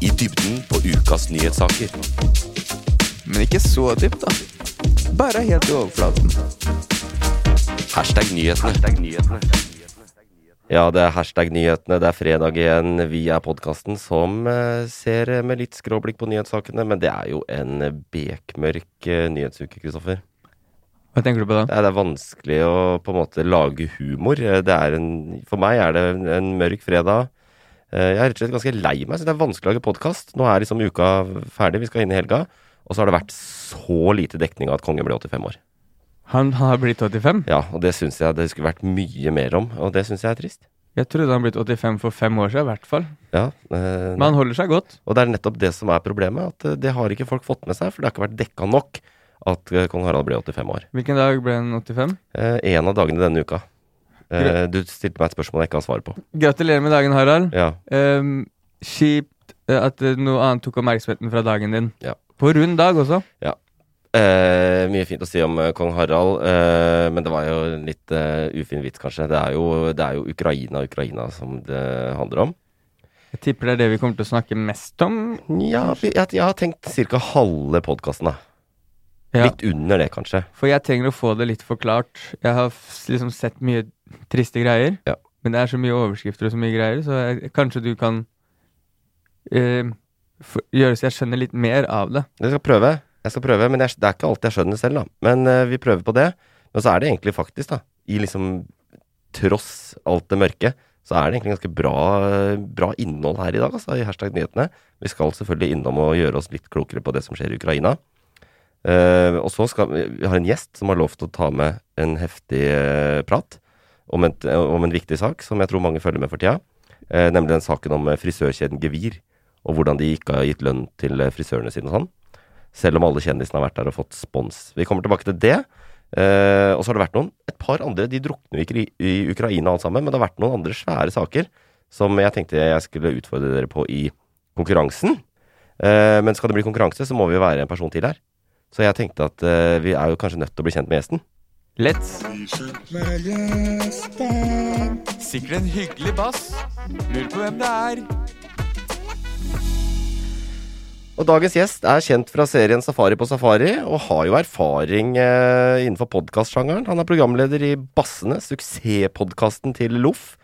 I dybden på ukas nyhetssaker. Men ikke så dypt, da. Bare helt i overflaten. Hashtag nyhetene. Ja, det er hashtag nyhetene. Det er fredag igjen. Vi er podkasten som eh, ser med litt skråblikk på nyhetssakene, men det er jo en bekmørk eh, nyhetsuke, Kristoffer. Hva tenker du på da? Det er, det er vanskelig å på en måte lage humor. Det en, for meg er det en, en mørk fredag. Eh, Jeg er rett og slett ganske lei meg. Så det er vanskelig å lage podkast. Nå er liksom uka ferdig, vi skal inn i helga. Og så har det vært så lite dekning av at kongen ble 85 år. Han, har blitt 85? Ja, og det syns jeg det skulle vært mye mer om. Og det syns jeg er trist. Jeg trodde han blitt 85 for fem år siden, i hvert fall. Ja, eh, Men han holder seg godt. Og det er nettopp det som er problemet. At eh, det har ikke folk fått med seg. For det har ikke vært dekka nok at eh, kong Harald ble 85 år. Hvilken dag ble han 85? Eh, en av dagene denne uka. Eh, du stilte meg et spørsmål jeg ikke har svar på. Gratulerer med dagen, Harald. Ja. Um, kjipt eh, at eh, noe annet tok oppmerksomheten fra dagen din. Ja. På rund dag også. Eh, mye fint å si om kong Harald, uh, men det var jo en litt ufin vits, kanskje. Det er, jo, det er jo Ukraina, Ukraina som det handler om. Jeg tipper det er det vi kommer til å snakke mest om. Ja, jeg, jeg har tenkt ca. halve podkasten, da. Ja, Litt under det, kanskje. for jeg trenger å få det litt forklart. Jeg har liksom sett mye triste greier, Ja. men det er så mye overskrifter og så mye greier, så jeg, kanskje du kan eh, for, gjøre så jeg skjønner litt mer av det. Jeg skal prøve, jeg skal prøve, men jeg, det er ikke alltid jeg skjønner det selv, da. Men eh, vi prøver på det. Men så er det egentlig faktisk, da, i liksom tross alt det mørke, så er det egentlig ganske bra, bra innhold her i dag, altså, i hashtag nyhetene. Vi skal selvfølgelig innom og gjøre oss litt klokere på det som skjer i Ukraina. Uh, og så skal vi Vi har en gjest som har lovt å ta med en heftig uh, prat om, et, om en viktig sak som jeg tror mange følger med for tida. Eh, nemlig den saken om eh, frisørkjeden Gevir, og hvordan de ikke har gitt lønn til eh, frisørene sine og sånn. Selv om alle kjendisene har vært der og fått spons. Vi kommer tilbake til det. Eh, og så har det vært noen Et par andre. De drukner ikke i Ukraina alt sammen, men det har vært noen andre svære saker som jeg tenkte jeg skulle utfordre dere på i konkurransen. Eh, men skal det bli konkurranse, så må vi jo være en person til her. Så jeg tenkte at eh, vi er jo kanskje nødt til å bli kjent med gjesten. Let's! Sikkert en hyggelig bass. Lurer på hvem det er. Og dagens gjest er kjent fra serien Safari på safari, og har jo erfaring eh, innenfor podkastsjangeren. Han er programleder i Bassene, suksesspodkasten til Loff.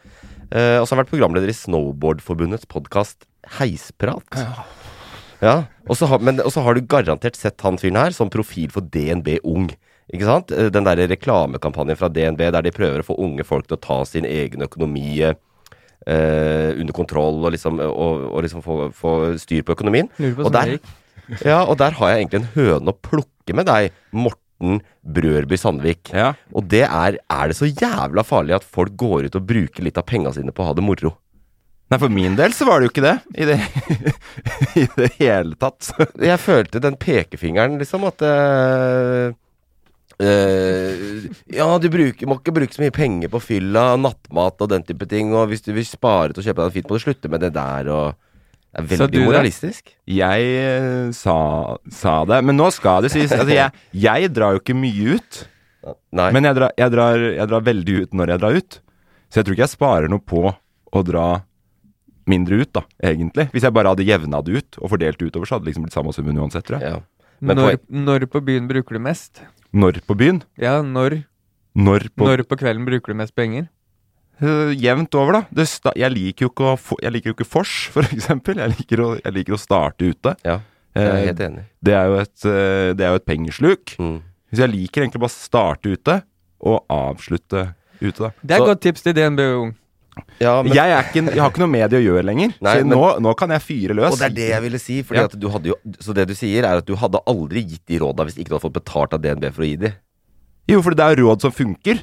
Eh, og så har han vært programleder i Snowboardforbundets podkast Heisprat. Ja, og så har, men og så har du garantert sett han fyren her som profil for DNB Ung. Ikke sant? Eh, Den der reklamekampanjen fra DNB der de prøver å få unge folk til å ta sin egen økonomi eh, under kontroll, og liksom, og, og liksom få, få styr på økonomien. På Og der- Ja, og der har jeg egentlig en høne å plukke med deg, Morten Brørby Sandvik. Ja. Og det er Er det så jævla farlig at folk går ut og bruker litt av penga sine på å ha det moro? Nei, for min del så var det jo ikke det. I det, i det hele tatt. Jeg følte den pekefingeren, liksom, at eh, eh, Ja, du bruker, må ikke bruke så mye penger på fylla, nattmat og den type ting, og hvis du vil spare til å kjøpe deg en fint, må du slutte med det der, og Det er veldig du moralistisk. Jeg eh, sa, sa det. Men nå skal det sies. Altså, jeg, jeg drar jo ikke mye ut. Nei. Men jeg drar, jeg, drar, jeg drar veldig ut når jeg drar ut. Så jeg tror ikke jeg sparer noe på å dra mindre ut, da, egentlig. Hvis jeg bare hadde jevna det ut og fordelt det utover, så hadde det liksom blitt samme summen uansett, tror jeg. ja. Men Når, når på byen bruker du mest? Når på byen? Ja, når, Når på når på kvelden bruker du mest penger? Uh, jevnt over, da. Det sta jeg liker jo ikke å få, Jeg liker jo ikke vors, for eksempel. Jeg liker å, jeg liker å starte ute. Ja, jeg er Eh, helt enig. det er jo et, uh, det er jo et pengesluk. Mm. Så jeg liker egentlig bare å starte ute, og avslutte ute, da. Det er Så- et godt tips til DNB Ung. Ja, men, jeg, er ikke, jeg har ikke noe med det å gjøre lenger. Nei, så men- nå, nå kan jeg fyre løs. og det er det jeg ville si. Fordi Ja. at du hadde jo, så det du sier, er at du hadde aldri gitt de råda hvis ikke du hadde fått betalt av DNB for å gi de. Jo, for det er råd som funker.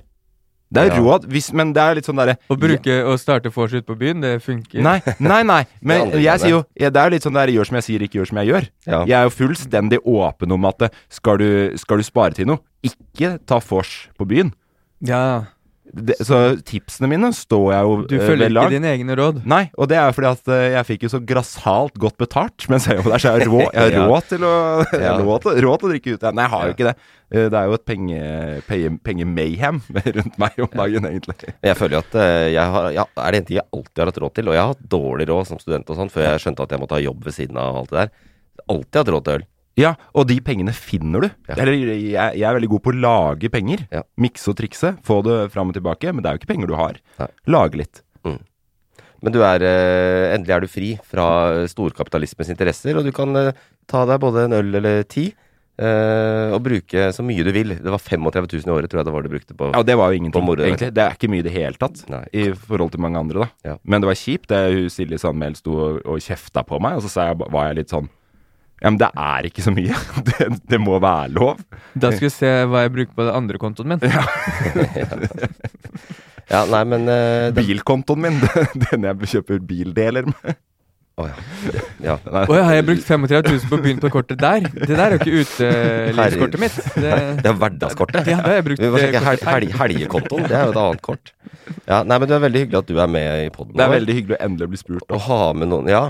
Det er Ja. råd, hvis, men det er litt sånn derre Å bruke å starte vors ute på byen, det funker. Nei, nei, nei. Men Det jeg sier jo ja, Det er litt sånn der gjør som jeg sier, ikke gjør som jeg gjør. Ja. Jeg er jo fullstendig åpen om at eh, skal du, skal du spare til noe, ikke ta vors på byen. Ja, Det, så tipsene mine står jeg jo Du eh, følger ikke dine egne råd. Nei, og det er fordi at eh, jeg fikk jo så grassat godt betalt mens jeg jobber der, så jeg har råd, Ja. råd til å Ja. råd, til, råd til å drikke ute. Nei, jeg har jo ikke det. Eh, Det er jo et pengemayhem penge, rundt meg om dagen, egentlig. Jeg føler jo at jeg har, ja, er det en ting jeg alltid har hatt råd til, og jeg har hatt dårlig råd som student og sånn, før jeg skjønte at jeg måtte ha jobb ved siden av alt det der. Alltid hatt råd til øl. Ja, og de pengene finner du. Ja. Eller jeg, jeg er veldig god på å lage penger. Ja. Mikse og trikse. Få det fram og tilbake. Men det er jo ikke penger du har. Nei. Lage litt. Men du er, eh, endelig er du fri fra storkapitalismens interesser, og du kan eh, ta deg både en øl eller ti, eh, og bruke så mye du vil. Det var 35 000 i året, tror jeg det var du brukte på Ja, det var jo ingenting, egentlig. Det er ikke mye i det hele tatt. Nei. I forhold til mange andre, da. Ja. Men det var kjipt. Det Silje Sandmæl sto og, og kjefta på meg, og så sa jeg, var jeg litt sånn Ja, men det er ikke så mye. Det, det må være lov. Da skal vi se hva jeg bruker på den andre kontoen min. Ja, nei, men uh, Bilkontoen min, den jeg kjøper bildeler med. Å ja. ja. oh, ja, har jeg brukt 35 000 på å begynne på kortet der? Det der er jo ikke utelivskortet mitt. Det, Det er hverdagskortet. ja, det har jeg brukt Vi må sjekke hel, hel, helgekontoen. Det er jo et annet kort. Ja, nei, men Det er veldig hyggelig at du er med i poden. Det er veldig hyggelig å endelig bli spurt. Å ha med noen Ja.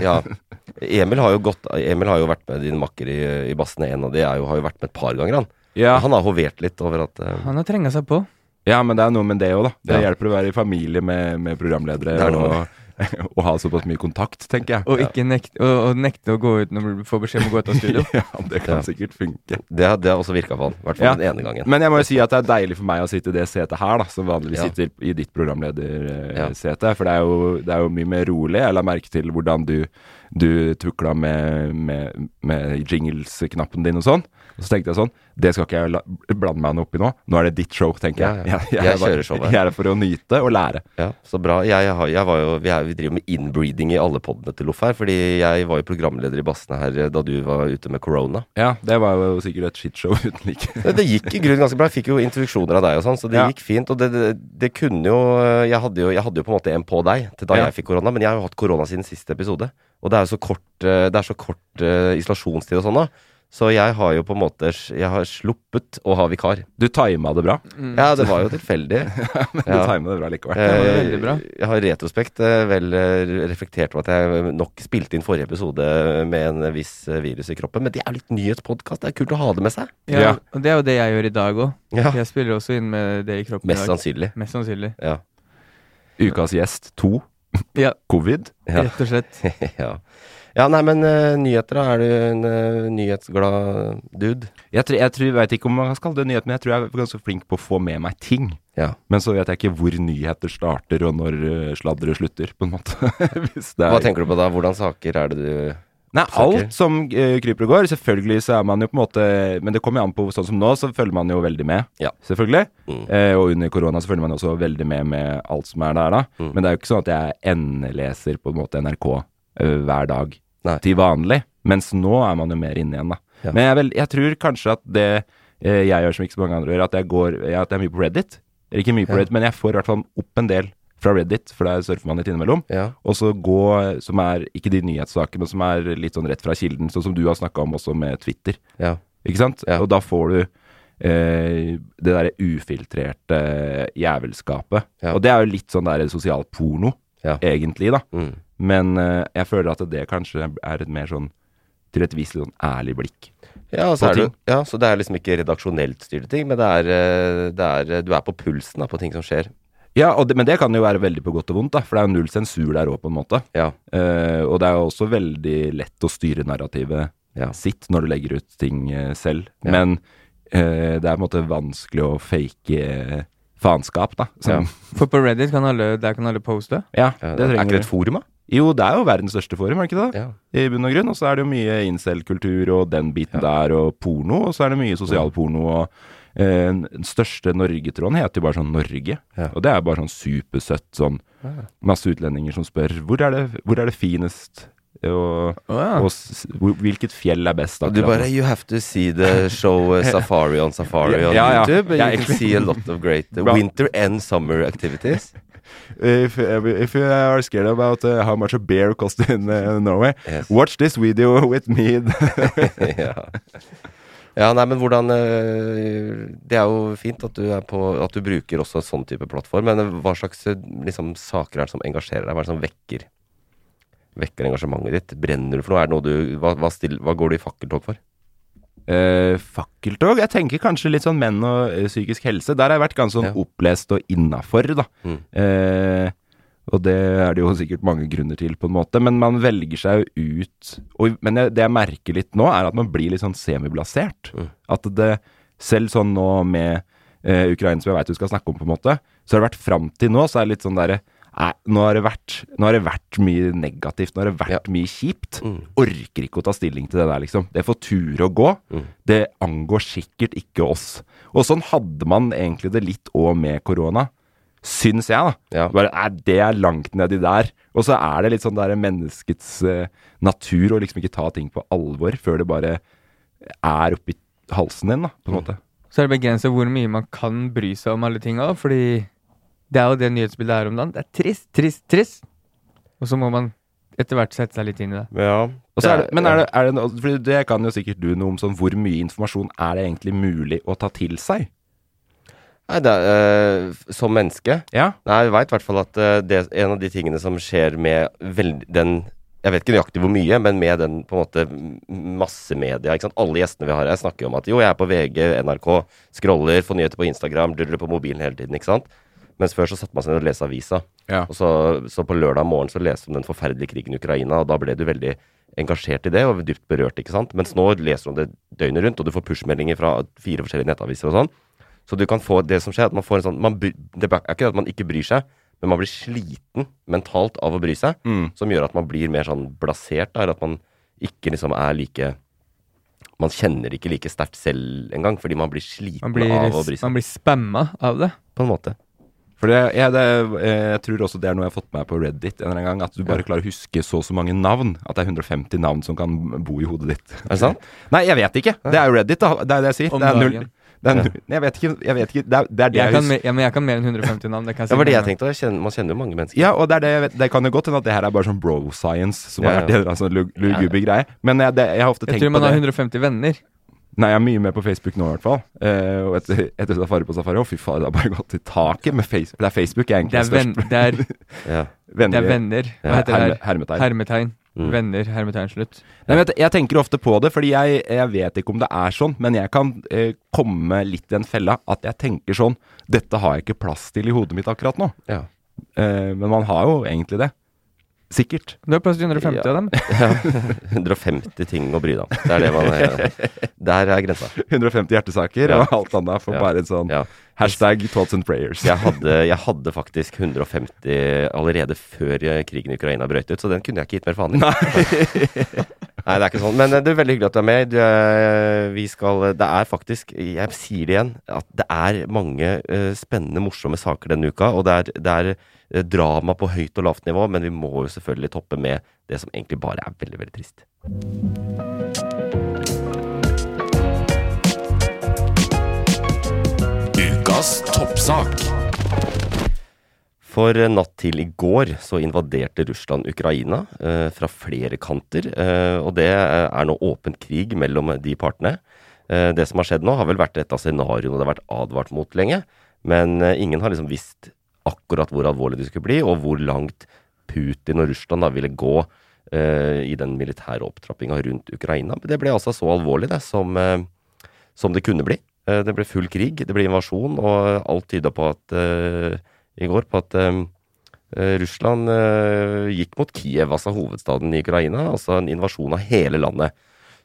ja. Emil har jo gått Emil har jo vært med din makker i, i bassene. En av de er jo, har jo vært med et par ganger, han. Ja. Han har hovert litt over at uh, Han har trenga seg på. Ja, men det er noe med det òg, da. Det Ja. hjelper å være i familie med, med programledere Det er noe og, og ha såpass mye kontakt, tenker jeg. Og ikke nekte, og, og nekte å gå ut når du får beskjed om å gå ut av studio. ja, det kan Ja. sikkert funke. Det, har- det har også virka for han. I hvert fall Ja. den ene gangen. Men jeg må jo si at det er deilig for meg å sitte i det setet her, da, som vanligvis Ja. sitter i ditt Ja. programledersete. For det er, jo, det er jo mye mer rolig. Jeg la merke til hvordan du, du tukla med, med, med jingles-knappen din og sånn. Og så tenkte jeg sånn Det skal ikke jeg blande meg opp i nå. Nå er det ditt show, tenker jeg. Ja, ja. Jeg, Jeg bare- kjører showet. Jeg er der for å nyte og lære. Ja, Så bra. Jeg, jeg var jo, vi, er, vi driver med inbreeding i alle podene til Loff her. Fordi jeg var jo programleder i bassene her eh, da du var ute med corona. Ja, det var jo sikkert et shitshow uten like. Det, det gikk i grunnen ganske bra. Jeg fikk jo introduksjoner av deg og sånn, så det gikk fint. Og det, det, det kunne jo jeg hadde jo Jeg hadde jo på en måte en på deg til da jeg fikk korona, men jeg har jo hatt korona siden siste episode. Og det er jo så kort, eh, det er så kort eh, isolasjonstid og sånn nå. Så jeg har jo på en måte Jeg har sluppet å ha vikar. Du tima det bra. Ja, det var jo tilfeldig. Men du Ja. tima det bra likevel. var Eh, veldig bra. Jeg har retrospekt eh, vel eh, reflektert over at jeg nok spilte inn forrige episode med en viss eh, virus i kroppen. Men det er jo litt nyhetspodkast. Det er kult å ha det med seg. Ja, Ja. Og det er jo det jeg gjør i dag òg. Ja, Jeg spiller også inn med det i kroppen Mest sannsynlig. Mest sannsynlig. Ja. Ukas gjest to. Ja, Covid. Ja. rett og slett. ja. Ja, nei, men uh, nyheter, da? Er du en uh, nyhetsglad dude? Jeg, tror, jeg, tror, jeg vet ikke om man skal kalle det nyhet, men jeg tror jeg er ganske flink på å få med meg ting. Ja. Men så vet jeg ikke hvor nyheter starter, og når uh, sladderet slutter, på en måte. Er Hva tenker du på da? Hvordan saker er det du Nei, alt som uh, kryper og går. Selvfølgelig så er man jo på en måte Men det kommer an på sånn som nå, så følger man jo veldig med. Ja. Selvfølgelig. Mm. Eh, og under korona så følger man også veldig med med alt som er der, da. Mm. Men det er jo ikke sånn at jeg endeleser på en måte NRK uh, hver dag Nei. til vanlig. Mens nå er man jo mer inne igjen, da. Ja. Men jeg, vel, jeg tror kanskje at det eh, jeg gjør som ikke så mange andre gjør, at jeg går At jeg er mye på Reddit. Eller ikke mye på Ja. Reddit, men jeg får i hvert fall opp en del fra Reddit, for der surfer man litt innimellom. Ja. Og så gå, som er ikke de nyhetssakene, men som er litt sånn rett fra kilden, sånn som du har snakka om også med Twitter. Ja. Ikke sant? Og da får du eh, det derre ufiltrerte jævelskapet. Og det er jo litt sånn der sosial porno, egentlig, da. Mm. Men eh, jeg føler at det kanskje er et mer sånn til et visst sånn ærlig blikk. Ja, så er det, ja, så det er liksom ikke redaksjonelt styrte ting, men det er, eh, det er Du er på pulsen da, på ting som skjer. Ja, og det, men det kan jo være veldig på godt og vondt, da, for det er jo null sensur der òg, på en måte. Ja. Eh, og det er jo også veldig lett å styre narrativet Ja. sitt når du legger ut ting eh, selv. Ja. Men eh, det er på en måte vanskelig å fake, faenskap, da. Som, For på Reddit kan alle, der kan alle poste. ja. det det er trenger ikke det et forum, da? Jo, det er jo verdens største forum, er det ikke det? Ja. I bunn og grunn. Og så er det jo mye incel-kultur og den biten der, og porno. Og så er det mye sosialporno og eh, Den største Norgetråden heter jo bare sånn Norge. Ja. Og det er bare sånn supersøtt sånn Masse utlendinger som spør hvor er det, hvor er det finest, og, ja. og hvilket fjell er best Akkurat. du bare. You have to see the show uh, Safari on Safari on Ja, ja. YouTube. Ja, You can see a lot of great winter and summer activities. If, if you are scared about uh, how much a bear costs in uh, Norway, Yes. watch this video with me. ja. ja, nei, men hvordan øh, Det er jo fint at du, på, at du bruker også en sånn type plattform, men øh, hva slags øh, liksom, saker er det som engasjerer deg? Hva er det som vekker, vekker engasjementet ditt? Brenner du for noe? Er det noe du, hva, hva, still, hva går du i fakkeltog for? Eh, fakkeltog? Jeg tenker kanskje litt sånn menn og uh, psykisk helse. Der har jeg vært ganske sånn Ja. opplest og innafor, da. Mm. Uh, og det er det jo sikkert mange grunner til, på en måte. Men man velger seg jo ut og, Men jeg, det jeg merker litt nå, er at man blir litt sånn semiblasert. Mm. At det selv sånn nå med Ukraina, som jeg veit du skal snakke om, på en måte, så har det vært fram til nå, så er det litt sånn derre Nei, nå har, det vært, nå har det vært mye negativt, nå har det vært Ja. mye kjipt. Mm. Orker ikke å ta stilling til det der, liksom. Det får ture å gå. Mm. Det angår sikkert ikke oss. Og sånn hadde man egentlig det litt òg med korona. Syns jeg, da. Ja. Bare, nei, det er langt nedi der. Og så er det litt sånn der menneskets uh, natur å liksom ikke ta ting på alvor før det bare er oppi halsen din, da, på en måte. Så er det begrenset hvor mye man kan bry seg om alle tinga, fordi det er jo det nyhetsbildet er om dagen. Det er trist, trist, trist. Og så må man etter hvert sette seg litt inn i det. Ja. Og er det, men er det, er det, noe- fordi det kan jo sikkert du noe om sånn hvor mye informasjon er det egentlig mulig å ta til seg? Nei, det er, øh, som menneske Ja. Nei, jeg veit i hvert fall at øh, det, en av de tingene som skjer med veld, den Jeg vet ikke nøyaktig hvor mye, men med den på en måte massemedia. ikke sant? Alle gjestene vi har her, snakker jo om at jo, jeg er på VG, NRK, scroller, får nyheter på Instagram, duller på mobilen hele tiden. ikke sant? Mens før så satte man seg ned og leste avisa. Ja. Og så, så på lørdag morgen så leste du om den forferdelige krigen i Ukraina, og da ble du veldig engasjert i det og dypt berørt, ikke sant. Mens nå leser du om det døgnet rundt, og du får push-meldinger fra fire forskjellige nettaviser og sånn. Så du kan få det som skjer, at man får en sånn man, Det er ikke at man ikke bryr seg, men man blir sliten mentalt av å bry seg, Mm. som gjør at man blir mer sånn blasert, eller at man ikke liksom er like Man kjenner ikke like sterkt selv engang, fordi man blir sliten Man blir, av å bry seg. man blir spamma av det. På en måte. For det, jeg, det, eh, jeg tror også det er noe jeg har fått med på Reddit en eller annen gang. At du bare klarer å huske så og så mange navn. At det er 150 navn som kan bo i hodet ditt. Er det sant? Nei, jeg vet ikke. Det er jo Reddit, da. Det er det jeg sier. Om det er null. Det er null. Jeg vet ikke. Jeg vet ikke. Det er det, er det Jeg jeg kan, husker. ja, men jeg kan mer enn 150 navn. Det kan jeg si Det var det jeg tenkte. jeg kjenner- Man kjenner jo mange mennesker. Ja, og det, er det, jeg vet, det kan jo godt hende at det her er bare sånn bro science, som Ja, har vært ja. en lug- luguber greie. Men jeg, det, jeg har ofte Jeg tenkt tror man har 150 venner. Nei, jeg er mye mer på Facebook nå, i hvert fall. Eh, og etter, etter Safari på Safari, å fy faen, det har bare gått i taket med Facebook. Det er Facebook jeg er egentlig er, venn, størst det er, Ja. det er venner. Hva heter det her? hermetegn. Hermetegn. Mm. Venner, hermetegn, slutt. Nei, men jeg, jeg tenker ofte på det, fordi jeg, jeg vet ikke om det er sånn, men jeg kan eh, komme litt i en fella at jeg tenker sånn Dette har jeg ikke plass til i hodet mitt akkurat nå. ja. Eh, men man har jo egentlig det. Sikkert. Du har plass til 150 Ja. av dem. 150 ting å bry deg om. Det er det man Der er grensa. 150 hjertesaker, Ja. og alt annet Ja. bare en sånn Ja. hashtag thoughts and prayers. Jeg hadde, jeg hadde faktisk 150 allerede før krigen i Ukraina brøt ut, så den kunne jeg ikke gitt mer faen i. Nei, det er ikke sånn. Men eh, det er veldig hyggelig at du er med. Eh, vi skal Det er faktisk, jeg sier det igjen, at det er mange eh, spennende, morsomme saker denne uka. Og det er, det er eh, drama på høyt og lavt nivå, men vi må jo selvfølgelig toppe med det som egentlig bare er veldig, veldig trist. Ukas toppsak. For natt til i går så invaderte Russland Ukraina eh, fra flere kanter. Eh, og det eh, er nå åpen krig mellom de partene. Eh, det som har skjedd nå, har vel vært et av scenarioene det har vært advart mot lenge. Men eh, ingen har liksom visst akkurat hvor alvorlig det skulle bli, og hvor langt Putin og Russland da ville gå eh, i den militære opptrappinga rundt Ukraina. Men det ble altså så alvorlig, det, som, som det kunne bli. Det ble full krig, det ble invasjon, og alt tyda på at i går på at eh, Russland uh, gikk mot Kiev, altså hovedstaden i Ukraina. Altså en invasjon av hele landet.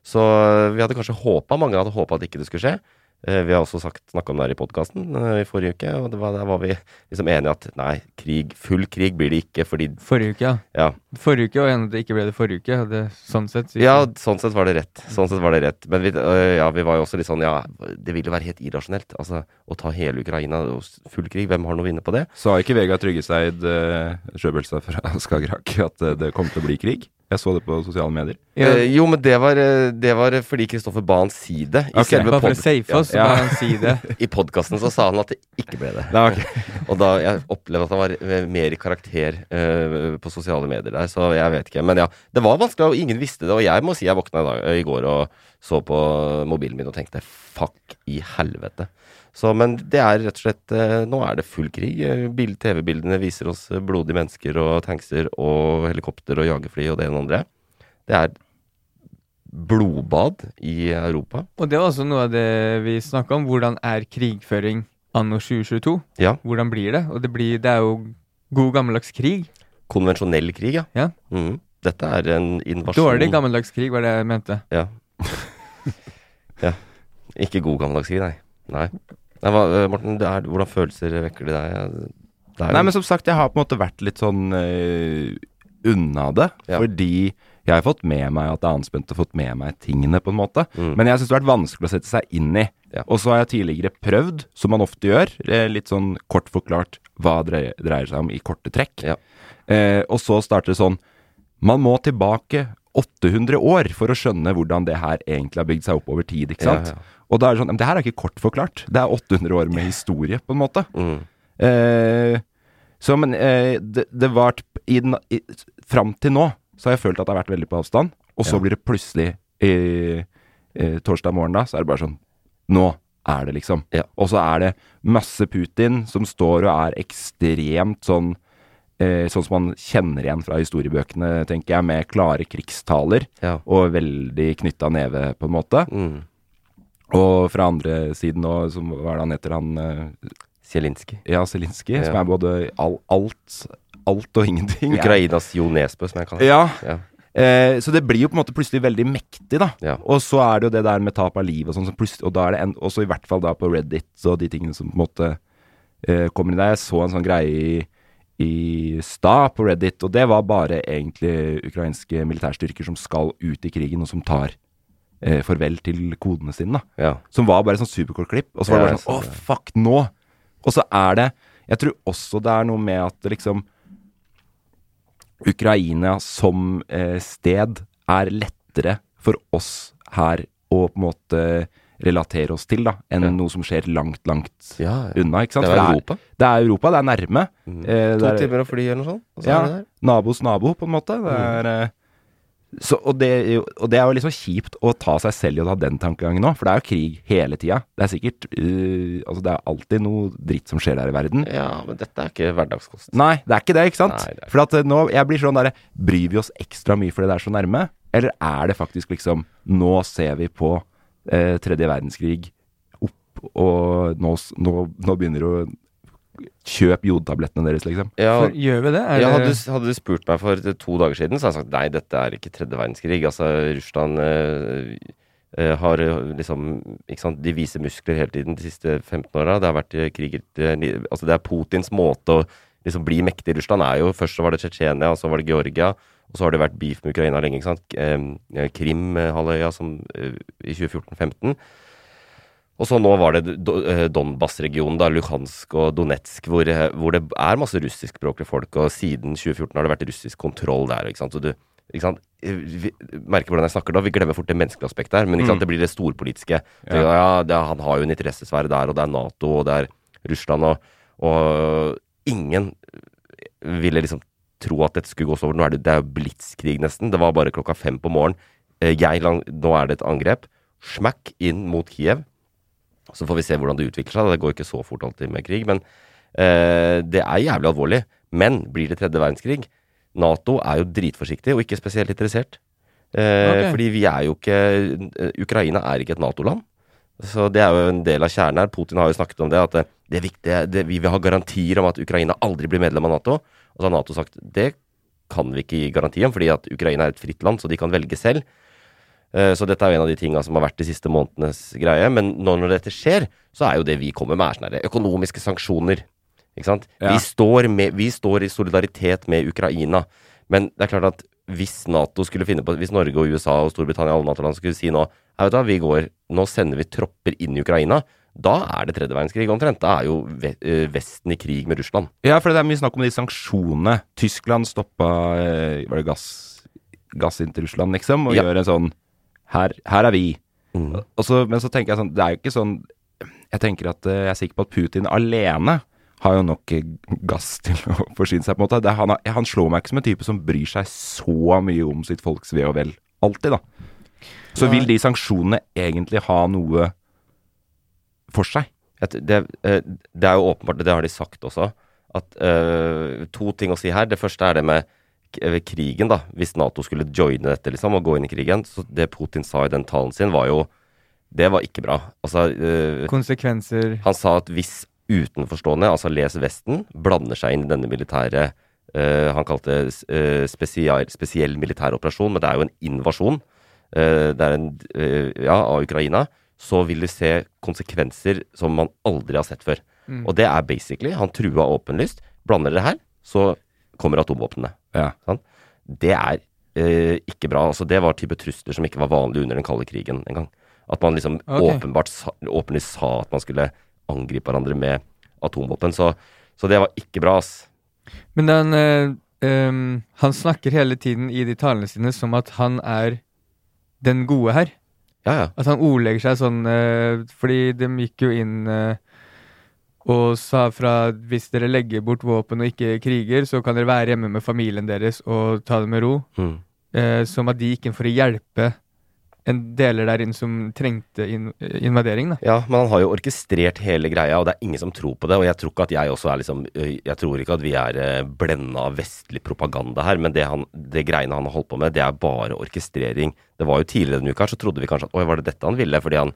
Så eh, vi hadde kanskje håpa, mange hadde håpa at ikke det skulle skje. Eh, vi har også snakka om det her i podkasten i forrige uke, og det var, der var vi liksom enige at nei, krig, full krig blir det ikke fordi Forrige uke, ja. Ja, Forrige uke, og enig at det ikke ble det forrige uke. Det, sånn sett. så- ja sånn sett var det rett. Sånn sett var det rett. Men vi, øh, ja, vi var jo også litt sånn Ja, det vil jo være helt irrasjonelt. Altså, å ta hele Ukraina og full krig, hvem har noe å vinne på det? Sa ikke Vegard Tryggeseid, uh, sjøbølsa fra Skagerrak, at eh, det kom til å bli krig? Jeg så det på sosiale medier. Ja, Eh, jo, men det var, eh, det var fordi Kristoffer ba han si det. I okay. selve bare for pod- å safe oss, så Ja. han si det. I podkasten så sa han at det ikke ble det. Da, okay. Og da jeg opplevde at han var eh, mer i karakter eh, på sosiale medier der, så jeg vet ikke. Men ja, det var vanskelig, og ingen visste det. Og jeg må si jeg våkna i, dag, i går og så på mobilen min og tenkte fuck i helvete. Så, men det er rett og slett eh, Nå er det full krig. TV-bildene viser oss eh, blodige mennesker og tankser og helikopter og jagerfly og det ene og andre. Det er blodbad i Europa. Og det var også noe av det vi snakka om. Hvordan er krigføring anno 2022? Ja. Hvordan blir det? Og det, blir, det er jo god gammeldags krig. Konvensjonell krig, ja. Ja. Mm. Dette er en invasjon Dårlig gammeldags krig, var det jeg mente. Ja. ja. Ikke god gammeldags krig, nei. Nei. Nei hva, eh, Morten, det er, hvordan følelser vekker det deg? Det jo, Nei, men som sagt, jeg har på en måte vært litt sånn øh, unna det. Ja. Fordi jeg har fått med meg at det er anspent og fått med meg tingene, på en måte. Mm. Men jeg syns det har vært vanskelig å sette seg inn i. Ja. Og så har jeg tidligere prøvd, som man ofte gjør, eh, litt sånn kort forklart hva det dreier, seg om i korte trekk. Ja. Eh, og så starter det sånn Man må tilbake 800 år for å skjønne hvordan det her egentlig har bygd seg opp over tid, ikke Ja, sant? ja. Og da er det sånn det her er ikke kort forklart. Det er 800 år med historie, på en måte. mm. Eh, så, men eh, det, det var i den, i, Fram til nå så har jeg følt at det har vært veldig på avstand, og så Ja. blir det plutselig eh, eh, torsdag morgen, da, så er det bare sånn Nå er det, liksom. Ja. Og så er det masse Putin som står og er ekstremt sånn eh, Sånn som man kjenner igjen fra historiebøkene, tenker jeg, med klare krigstaler Ja. og veldig knytta neve, på en måte. Mm. Og fra andre siden nå, hva er det han heter, han Zelinskyj. Ja, Zelinskyj, som er både all, alt, alt og ingenting. Ukrainas Jo Nesbø, som jeg kaller ham. Ja, Ja. eh, så det blir jo på en måte plutselig veldig mektig, da. Ja. Og så er det jo det der med tap av liv og sånn, og da er det en, også i hvert fall da på Reddit og de tingene som på en måte eh, kommer inn der. Jeg så en sånn greie i, i stad på Reddit, og det var bare egentlig ukrainske militærstyrker som skal ut i krigen, og som tar eh, farvel til kodene sine, da. Ja. Som var bare sånn superkort klipp. Og så var det bare sånn så Å, det. fuck, nå! Og så er det Jeg tror også det er noe med at liksom Ukraina som eh, sted er lettere for oss her å på en måte relatere oss til, da, enn Ja. noe som skjer langt, langt Ja, ja. unna. ikke sant? Det er Europa. Det er Europa, det er nærme. Mm. Eh, To det er- timer å fly eller noe sånt. Og så ja, er det der. nabos nabo, på en måte. Det er, eh, så, og, det, jo- og det er jo liksom kjipt å ta seg selv i å ta den tankegangen nå, for det er jo krig hele tida. Det er sikkert uh, Altså, det er alltid noe dritt som skjer der i verden. Ja, men dette er ikke hverdagskost. Nei, det er ikke det, ikke sant? Nei, det ikke. For at eh, nå, jeg blir sånn derre Bryr vi oss ekstra mye fordi det er så nærme? Eller er det faktisk liksom Nå ser vi på uh, tredje verdenskrig opp, og nå, nå, nå begynner det å Kjøp jodtablettene deres, liksom. Ja, For, gjør vi det? Er ja, hadde, du, hadde du spurt meg for to dager siden, så hadde jeg sagt nei, dette er ikke tredje verdenskrig. Altså, Russland eh, eh, har eh, liksom ikke sant, De viser muskler hele tiden de siste 15 åra. Det har vært li- Altså, det er Putins måte å liksom bli mektig i Russland er jo Først så var det Tsjetsjenia, og så var det Georgia. Og så har det vært beef med Ukraina lenge. ikke sant? Krim-halvøya som eh, i 2014-15. Og så nå var det eh, Donbas-regionen, da, Luhansk og Donetsk, hvor, eh, hvor det er masse russiskspråklige folk. Og siden 2014 har det vært russisk kontroll der. ikke sant? Så du, ikke sant? Eh, Vi, merker hvordan jeg snakker da. Vi glemmer fort det menneskelige aspektet her, men ikke sant? det blir det storpolitiske. Ja. ja, det, Han har jo en interessesfære der, og det er Nato, og det er Russland, og, og ingen ville liksom tro at dette skulle gå så over. Nå er det, det er jo blitskrig, nesten. Det var bare klokka fem på morgenen. Jeg, nå er det et angrep. Smack inn mot Kiev. Så får vi se hvordan det utvikler seg. Det går ikke så fort alltid med krig, men eh, det er jævlig alvorlig. Men blir det tredje verdenskrig? Nato er jo dritforsiktig og ikke spesielt interessert. Eh, okay. Fordi vi er jo ikke eh, Ukraina er ikke et Nato-land. Så det er jo en del av kjernen her. Putin har jo snakket om det, at det, det er viktig, det, vi vil ha garantier om at Ukraina aldri blir medlem av Nato. Og så har Nato sagt det kan vi ikke gi garanti om, fordi at Ukraina er et fritt land, så de kan velge selv. Eh, Så dette er jo en av de tinga som har vært de siste månedenes greie. Men nå når dette skjer, så er jo det vi kommer med, er økonomiske sanksjoner. Ikke sant? Ja. Vi, står med, vi står i solidaritet med Ukraina. Men det er klart at hvis Nato skulle finne på Hvis Norge og USA og Storbritannia og alle NATO-land skulle si nå «Ja, vet du vi går, nå sender vi tropper inn i Ukraina, da er det tredje verdenskrig omtrent. Da er jo eh, Vesten i krig med Russland. Ja, for det er mye snakk om de sanksjonene. Tyskland stoppa eh, Var det gass, gass inn til Russland, liksom? Og Ja. gjør en sånn her, her er vi. Mm. Så, men så tenker jeg sånn Det er jo ikke sånn Jeg tenker at eh, jeg er sikker på at Putin alene har jo nok eh, gass til å forsyne seg, på en måte. Det han, han slår meg ikke som en type som bryr seg så mye om sitt folks ve og vel. Alltid, da. Så vil de sanksjonene egentlig ha noe for seg? Det, eh, det er jo åpenbart, det har de sagt også, at uh, to ting å si her. Det første er det med eh, krigen, da. Hvis Nato skulle joine dette, liksom, og gå inn i krigen. Så det Putin sa i den talen sin, var jo Det var ikke bra. Altså øh, Konsekvenser Han sa at hvis utenforstående, altså les Vesten, blander seg inn i denne militære øh, Han kalte det øh, spesiell, spesiell militær operasjon, men det er jo en invasjon. det er en, ja, av Ukraina. Så vil du se konsekvenser som man aldri har sett før. Mm. Og det er basically Han trua åpenlyst. Blander dere her, så kommer atomvåpnene. Ja. Det er eh, ikke bra. Altså, det var type trusler som ikke var vanlig under den kalde krigen engang. At man liksom okay. åpenbart sa, åpenlig sa at man skulle angripe hverandre med atomvåpen. Så, så det var ikke bra, ass. Men den, eh, um, han snakker hele tiden i de talene sine som at han er den gode her. Ja, ja. At han ordlegger seg sånn eh, Fordi de gikk jo inn eh, og sa fra at hvis dere legger bort våpen og ikke kriger, så kan dere være hjemme med familien deres og ta det med ro. Mm. Eh, som at de gikk inn for å hjelpe en deler der inne som trengte in invadering, da. Ja, men han har jo orkestrert hele greia, og det er ingen som tror på det. Og jeg tror ikke at jeg også er liksom Jeg tror ikke at vi er blenda av vestlig propaganda her, men det, han, det greiene han har holdt på med, det er bare orkestrering. Det var jo tidligere denne uka, så trodde vi kanskje at oi, var det dette han ville? Fordi han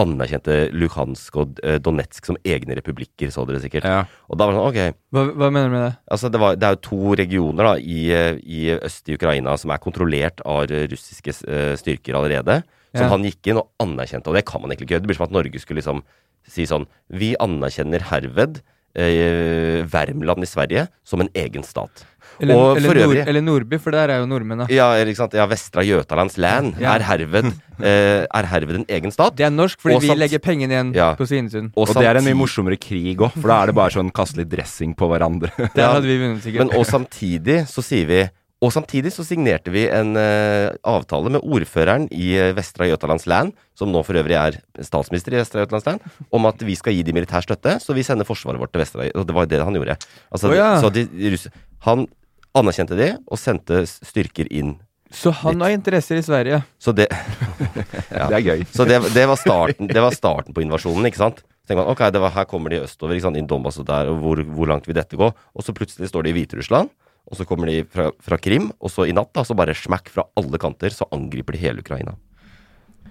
anerkjente Luhansk og eh, Donetsk som egne republikker, så dere sikkert. Ja. Og da var det sånn, ok, Hva, hva mener du med det? Altså, det, var, det er jo to regioner da, i, i øst i Ukraina som er kontrollert av russiske eh, styrker allerede. Som Ja. han gikk inn og anerkjente, og det kan man egentlig ikke gjøre. Det blir som at Norge skulle liksom si sånn Vi anerkjenner herved eh, Värmland i Sverige som en egen stat. Eller, og eller, for Nord, eller Nordby, for der er jo nordmenn, da. ja, ikke sant? ja, Vestra Jøtalands land Ja. er, herved, eh, er herved en egen stat. Det er norsk, fordi Og vi samt- legger pengene igjen Ja. på Svinesund. Og det er en mye morsommere krig òg, for da er det bare sånn kaste litt dressing på hverandre. Der hadde vi vunnet, sikkert. Men og samtidig så sier vi Og samtidig så signerte vi en uh, avtale med ordføreren i eh, Vestra Jøtalands land, som nå for øvrig er statsminister i Vestra Jøtalands land, om at vi skal gi de militær støtte, så vi sender forsvaret vårt til Vestra Og det var det han gjorde. Altså, oh, ja. så de, russ, han anerkjente de, og sendte styrker inn. Så han har interesser i Sverige. Så det Ja. Det er gøy. Så det, det, var starten, det var starten på invasjonen, ikke sant? Så tenker man, ok, det var, her kommer de østover, ikke sant, inn Donbas og der, og hvor, hvor langt vil dette gå? Og så plutselig står de i Hviterussland, og så kommer de fra, fra Krim, og så i natt da, så bare smakk fra alle kanter, så angriper de hele Ukraina.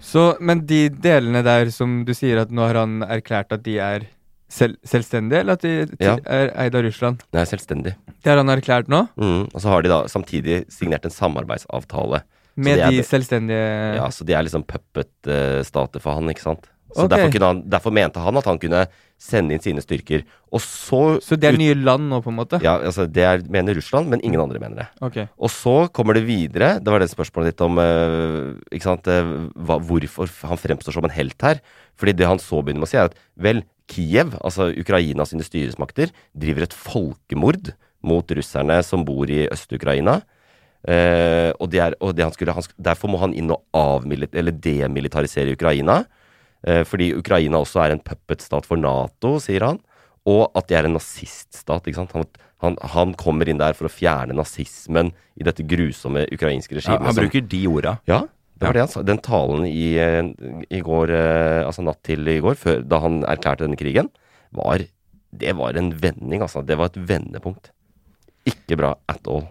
Så, men de delene der som du sier at nå har han erklært at de er selv, selvstendig, eller at de Ja. er eid av Russland? Er selvstendig. Det har han erklært nå? Mm, og så har de da samtidig signert en samarbeidsavtale. Med er de selvstendige Ja, så de er liksom puppet-stater for han, ikke sant? Så okay. derfor, han, derfor mente han at han kunne sende inn sine styrker. Og så Så det er nye land nå, på en måte? Ja, altså det er, mener Russland, men ingen andre mener det. Okay. Og så kommer det videre. Det var det spørsmålet ditt om uh, ikke sant, uh, hva, hvorfor han fremstår som en helt her. Fordi det han så begynner med å si, er at vel, Kiev, altså Ukraina sine styresmakter, driver et folkemord mot russerne som bor i Øst-Ukraina. Eh, og det er, og det han skulle, han, derfor må han inn og avmilit, eller demilitarisere Ukraina. Eh, fordi Ukraina også er en puppet-stat for Nato, sier han. Og at de er en naziststat. ikke sant? Han, han, han kommer inn der for å fjerne nazismen i dette grusomme ukrainske Ja, han bruker de orda. Ja, det var det han sa. Den talen i, eh, i går, eh, altså natt til i går, før, da han erklærte denne krigen, var Det var en vending, altså. Det var et vendepunkt. Ikke bra at all.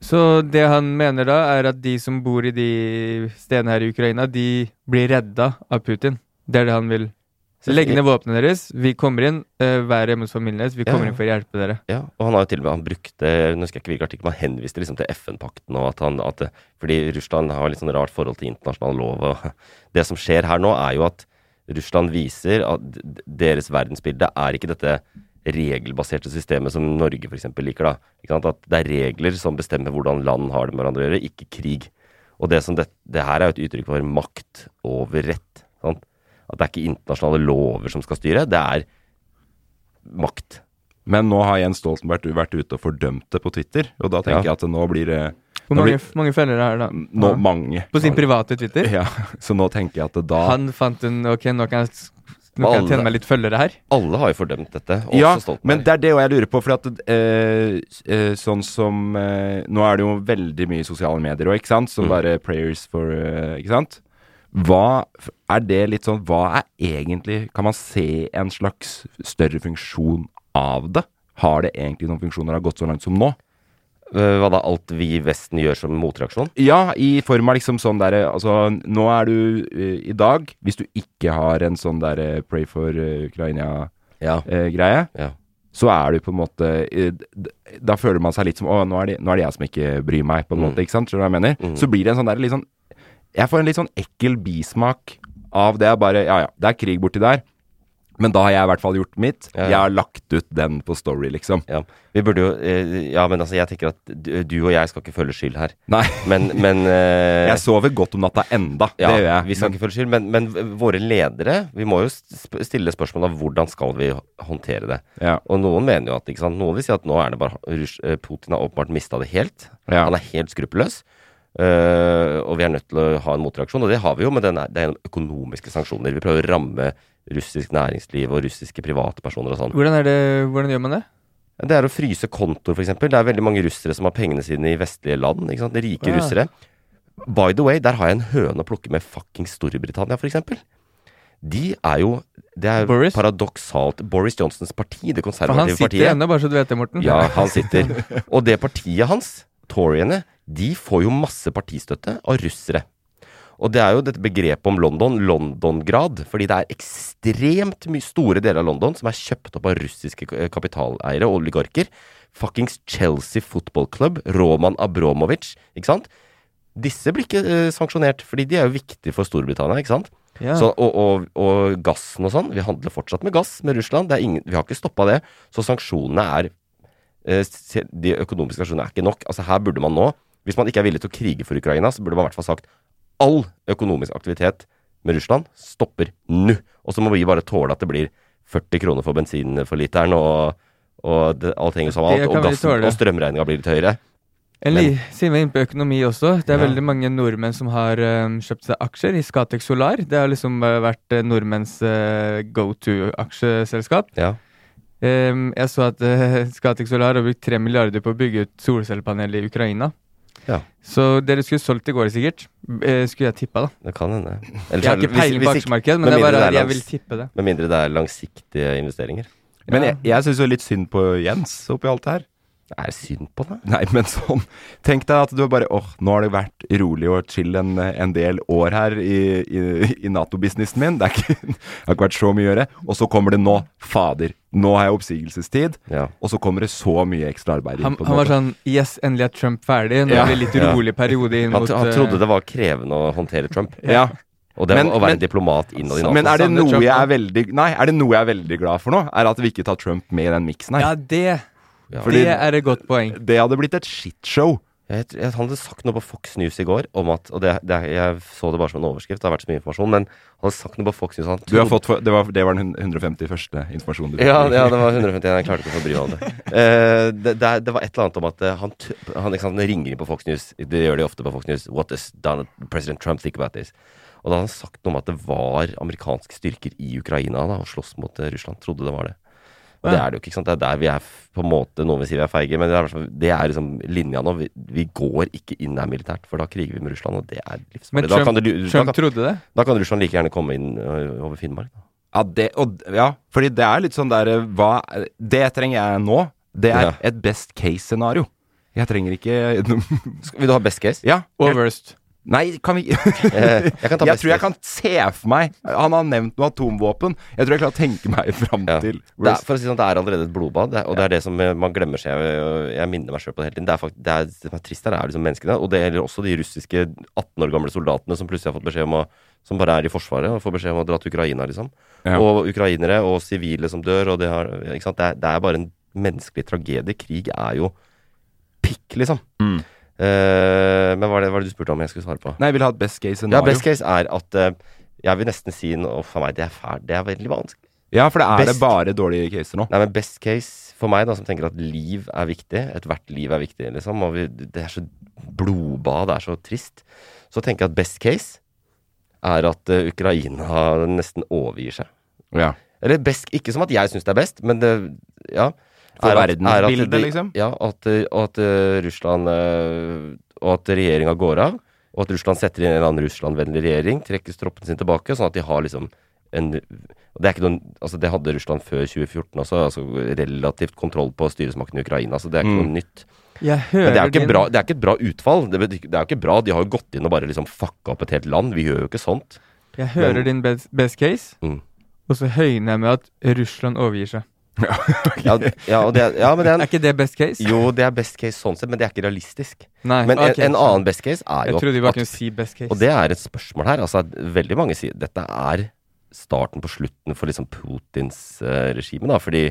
Så det han mener da, er at de som bor i de stedene her i Ukraina, de blir redda av Putin? Det er det han vil Legg ned våpnene deres, vi kommer inn, Uh, vær hjemme hos familien deres, vi kommer ja. inn for å hjelpe dere. Ja, og han har jo til og med han brukte Nå husker jeg ikke hvilken artikkel, han henviste liksom til FN-pakten og at han at Fordi Russland har litt sånn rart forhold til internasjonal lov og Det som skjer her nå, er jo at Russland viser at deres verdensbilde er ikke dette regelbaserte systemet som Norge f.eks. liker. da. At det er regler som bestemmer hvordan land har det med hverandre å gjøre, ikke krig. Og det, som det, det her er jo et uttrykk for makt over rett. Sant? At det er ikke internasjonale lover som skal styre, det er makt. Men nå har Jens Stoltenberg vært ute og fordømt det på Twitter, og da tenker Ja. jeg at nå blir det Hvor Nå mange, blir- mange følgere er det da? nå mange. På sin private Twitter? Ja, så nå tenker jeg at da Han fant en Ok, nå kan jeg, nå kan jeg tjene meg litt følgere her. Alle har jo fordømt dette, også Ja, Stoltenberg. men det er det jeg lurer på, for at eh, eh, sånn som eh, Nå er det jo veldig mye sosiale medier òg, ikke sant? Som Mm. bare prayers for eh, Ikke sant? Hva er det litt sånn Hva er egentlig Kan man se en slags større funksjon av det? Har det egentlig noen funksjoner har gått så langt som nå? Øh, Hva da, alt vi i Vesten gjør som motreaksjon? Ja, i form av liksom sånn derre Altså, nå er du uh, i dag Hvis du ikke har en sånn derre pray for eh, Ukraina-greie, Ja. ja. så er du på en måte uh, Da føler man seg litt som Å, nå er det, nå er det jeg som ikke bryr meg, på en Mm. måte. Ikke sant? Skjønner du hva jeg mener? Mm. Så blir det en sånn der litt sånn Jeg får en litt sånn ekkel bismak av det. Jeg bare Ja ja, det er krig borti der. Men da har jeg i hvert fall gjort mitt. Jeg har lagt ut den på Story, liksom. ja. Vi burde jo eh, Ja, men altså, jeg tenker at du, og jeg skal ikke føle skyld her. Nei. Men, men eh, Jeg sover godt om natta enda. ja, det gjør jeg. Vi skal Men- ikke føle skyld, men, men våre ledere Vi må jo stille spørsmål om hvordan skal vi håndtere det. ja, Og noen mener jo at ikke sant? Noen vil si at nå er det bare eh, Putin har åpenbart mista det helt. ja. Han er helt skruppelløs. Eh, og vi er nødt til å ha en motreaksjon, og det har vi jo, men det er gjennom økonomiske sanksjoner. Vi prøver å ramme russisk næringsliv og russiske privatpersoner og sånn. Hvordan, hvordan gjør man det? Det er å fryse kontoer, f.eks. Det er veldig mange russere som har pengene sine i vestlige land. ikke sant? Rike Ja. russere. By the way, der har jeg en høne å plukke med fuckings Storbritannia, f.eks. De er jo Det er Boris? paradoksalt Boris Johnsons parti, det konservative For han sitter partiet. ennå, bare så du vet det, Morten. Ja, han sitter. Og det partiet hans, Toryene, de får jo masse partistøtte av russere. Og det er jo dette begrepet om London, London-grad, fordi det er ekstremt mye store deler av London som er kjøpt opp av russiske kapitaleiere og oligarker. Fuckings Chelsea Football Club, Roman Abromovic, ikke sant? Disse blir ikke eh, sanksjonert, fordi de er jo viktige for Storbritannia, ikke sant? Ja. Så, og, og, og gassen og sånn. Vi handler fortsatt med gass med Russland. Det er ingen, vi har ikke stoppa det. Så sanksjonene er eh, De økonomiske sanksjonene er ikke nok. Altså Her burde man nå, hvis man ikke er villig til å krige for Ukraina, så burde man i hvert fall sagt all økonomisk aktivitet med Russland stopper nå. Og så må vi bare tåle at det blir 40 kroner for bensin for literen, og, og det, alt henger sammen alt. Og gassen og strømregninga blir litt høyere. Li- Siden vi er inne på økonomi også, det er Ja. veldig mange nordmenn som har um, kjøpt seg aksjer i Scatec Solar. Det har liksom eh, vært eh, nordmenns uh, go to-aksjeselskap. Ja. Um, jeg så at uh, Scatec Solar har brukt 3 milliarder på å bygge ut solcellepanel i Ukraina. Ja. Så dere skulle solgt i går, sikkert. Eh, skulle jeg tippa, da. Det kan hende. Jeg har ikke peiling på aksjemarkedet, men det er bare, det er jeg vil tippe det. Med mindre det er langsiktige investeringer. Men jeg, jeg syns jo litt synd på Jens oppi alt det her. Det er synd på deg. Nei, men sånn Tenk deg at du bare åh, nå har det vært rolig og chill en, en del år her i, i, i Nato-businessen min. Det, er ikke, det har ikke vært så mye å gjøre. Og så kommer det nå. Fader, nå har jeg oppsigelsestid. Ja. Og så kommer det så mye ekstra arbeid. Han, han var sånn Yes, endelig er Trump ferdig. Nå Ja. er det litt Ja. rolig periode inn mot han eh, trodde det var krevende å håndtere Trump. Ja, Og det Men- å være men- en diplomat innad i Nato. Men er det noe jeg er veldig Nei, er det noe jeg er veldig glad for nå? Er at vi ikke tar Trump med i den miksen her. Ja, det, Ja. Fordi- det er et godt poeng. Det hadde blitt et shitshow. Jeg, jeg, han hadde sagt noe på Fox News i går om at Og det, det, jeg så det bare som en overskrift, det har vært så mye informasjon, men han hadde sagt noe på Fox News han Du har trodde- fått for, det, var, det var den 151. informasjonen du fikk. ja, ja, det var 151. Jeg klarte ikke å få bry meg om det. Uh, det, det, det var et eller annet om at eh, han, han, ikke sant, han ringer inn på Fox News. Det gjør de ofte på Fox News. What does Donald, President Trump think about this? Og da hadde han sagt noe om at det var amerikanske styrker i Ukraina da, og slåss mot eh, Russland. Trodde det var det. Og det er det jo ikke. ikke sant? Det er der vi er på en måte Noen vil si vi er feige, men det er, det er liksom linja nå. Vi, vi går ikke inn der militært, for da kriger vi med Russland, og det er Men Trump, Da, kan Trump da, kan, trodde det. da kan Russland like gjerne komme inn over Finnmark. Da. Ja, det, og, ja, fordi det er litt sånn der hva, Det trenger jeg nå. Det er Ja. et best case-scenario. Jeg trenger ikke Vil du ha best case? Ja. Og worst. Nei, kan vi Eh, jeg kan Jeg tror jeg kan se for meg Han har nevnt noe atomvåpen. Jeg tror jeg klarer å tenke meg fram Ja. til Det er, for å si sånn, det er allerede et blodbad, det, og det er det som eh, man glemmer seg Jeg, jeg minner meg sjøl på det hele tiden. Det, er faktisk, det, er, det som er trist her, er liksom menneskene. Og det gjelder også de russiske 18 år gamle soldatene som plutselig har fått beskjed om å Som bare er i Forsvaret og får beskjed om å dra til Ukraina, liksom. Ja. Og ukrainere og sivile som dør, og det, har, er, det er bare en menneskelig tragedie. Krig er jo pikk, liksom. Mm. Eh, men hva er, det, hva er det du spurte om jeg skulle svare på? Nei, jeg vil ha et best case Ja, best case er at uh, Jeg vil nesten si noe for meg, det er fælt. Det er veldig vanskelig. Ja, for det er det bare dårlige caser nå. Nei, men best case for meg, da, som tenker at liv er viktig, ethvert liv er viktig, liksom, og vi, det er så blodbad, det er så trist, så tenker jeg at best case er at uh, Ukraina nesten overgir seg. Ja. Eller best, ikke som at jeg syns det er best, men det, ja. For er at- er at verdensbildet, liksom? Ja, at, eh, at eh, Russland eh, Og at regjeringa går av, og at Russland setter inn en eller annen Russland-vennlig regjering, trekker troppene sin tilbake, sånn at de har liksom en det, er ikke noen, altså det hadde Russland før 2014 også, altså relativt kontroll på styresmakten i Ukraina, så det er ikke Mm. noe nytt. Jeg Men det er, ikke din- bra, det er ikke et bra utfall. Det, det er jo ikke bra. De har jo gått inn og bare liksom fucka opp et helt land. Vi gjør jo ikke sånt. Jeg hører Men- din best, best case, Mm. og så høyner jeg med at Russland overgir seg. Ja, okay. ja, og det, ja men det Er er ikke det best case? Jo, det er best case sånn sett, men det er ikke realistisk. Nei. Men okay, en, en annen best case er Jeg jo trodde vi bare at- kunne si best case. Og det er et spørsmål her. Altså, veldig mange sier dette er starten på slutten for liksom Putins uh, regime, da. Fordi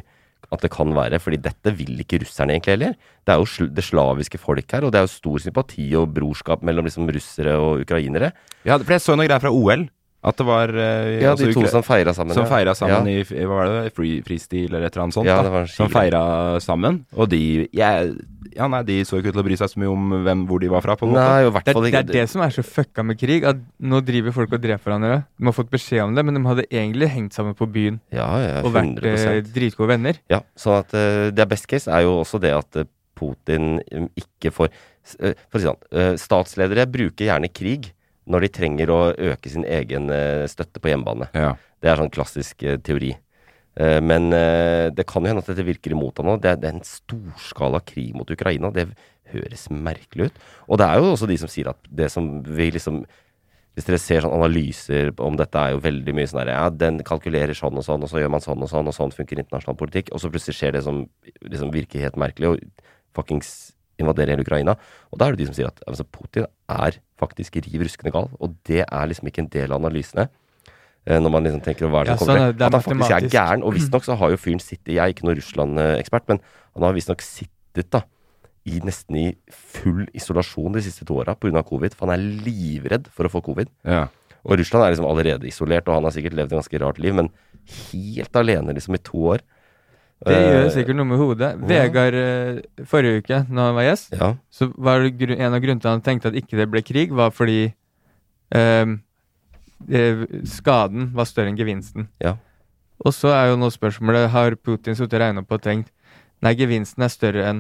at det kan være. Fordi dette vil ikke russerne egentlig heller. Det er jo sl det slaviske folk her, og det er jo stor sympati og brorskap mellom liksom russere og ukrainere. ja, for jeg så noen greier fra OL. At det var eh, Ja, altså de to som feira sammen. Som feira sammen ja. i hva var det, free, freestyle eller et eller annet sånt. Ja, da. det var som feira sammen. Og de jeg, Ja, nei, de så ikke ut til å bry seg så mye om hvem, hvor de var fra, på en. Nei, måte. Det det er det som er så fucka med krig. At nå driver folk og dreper hverandre. De har fått beskjed om det, men de hadde egentlig hengt sammen på byen Ja, ja, og vært 100 eh, dritgode venner. Ja, sånn at uh, det er best case er jo også det at eh, Putin eh, ikke får For å si det sånn, statsledere bruker gjerne krig når de trenger å øke sin egen eh, støtte på hjemmebane. Ja. Det er sånn klassisk eh, teori. Eh, men det kan jo hende at dette virker imot ham nå. Det er, det er en storskala krig mot Ukraina. Det høres merkelig ut. Og det er jo også de som sier at det som vi liksom hvis dere ser sånn analyser om dette, er jo veldig mye sånn der Ja, den kalkulerer sånn og sånn, og så gjør man sånn og sånn, og sånn funker internasjonal politikk. Og så plutselig skjer det som liksom virker helt merkelig, og fuckings invaderer hele Ukraina. Og da er det de som sier at altså, Putin er faktisk riv ruskende gal, og det er liksom ikke en del av analysene. eh, Når man liksom tenker hva er det Ja, som kommer sånn til At han faktisk er gæren. Og visstnok så har jo fyren sittet Jeg er ikke noen Russland-ekspert, men han har visstnok sittet da i nesten i full isolasjon de siste to åra pga. covid. For han er livredd for å få covid. Ja. Og Russland er liksom allerede isolert, og han har sikkert levd et ganske rart liv, men helt alene liksom i to år. Det gjør Eh, sikkert noe med hodet. Vegard eh, forrige uke, når han var gjest, Ja. så var det en av grunnene til han tenkte at ikke det ble krig, var fordi eh, skaden var større enn gevinsten. Ja. Og så er jo nå spørsmålet Har Putin sittet og regna på og tenkt Nei, gevinsten er større enn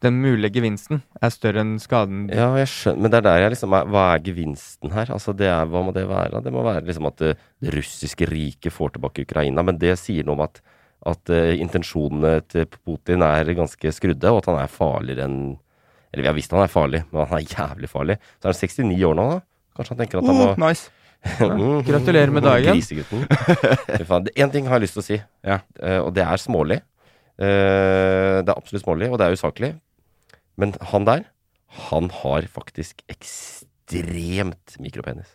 Den mulige gevinsten er større enn skaden. Ja, jeg skjønner, men det er der jeg liksom er, Hva er gevinsten her? Altså, det er, Hva må det være? Det må være liksom at det, det russiske riket får tilbake Ukraina, men det sier noe om at, at eh, intensjonene til Putin er ganske skrudde, og at han er farligere enn Eller vi har visst han er farlig, men han er jævlig farlig. Så er han 69 år nå, da. Kanskje han tenker at han må Oh, nice. Mm. Gratulerer med dagen. Grisegutten. Én ting har jeg lyst til å si, Ja. eh, og det er smålig. Eh, det er absolutt smålig, og det er usaklig. Men han der, han har faktisk ekstremt mikropenis.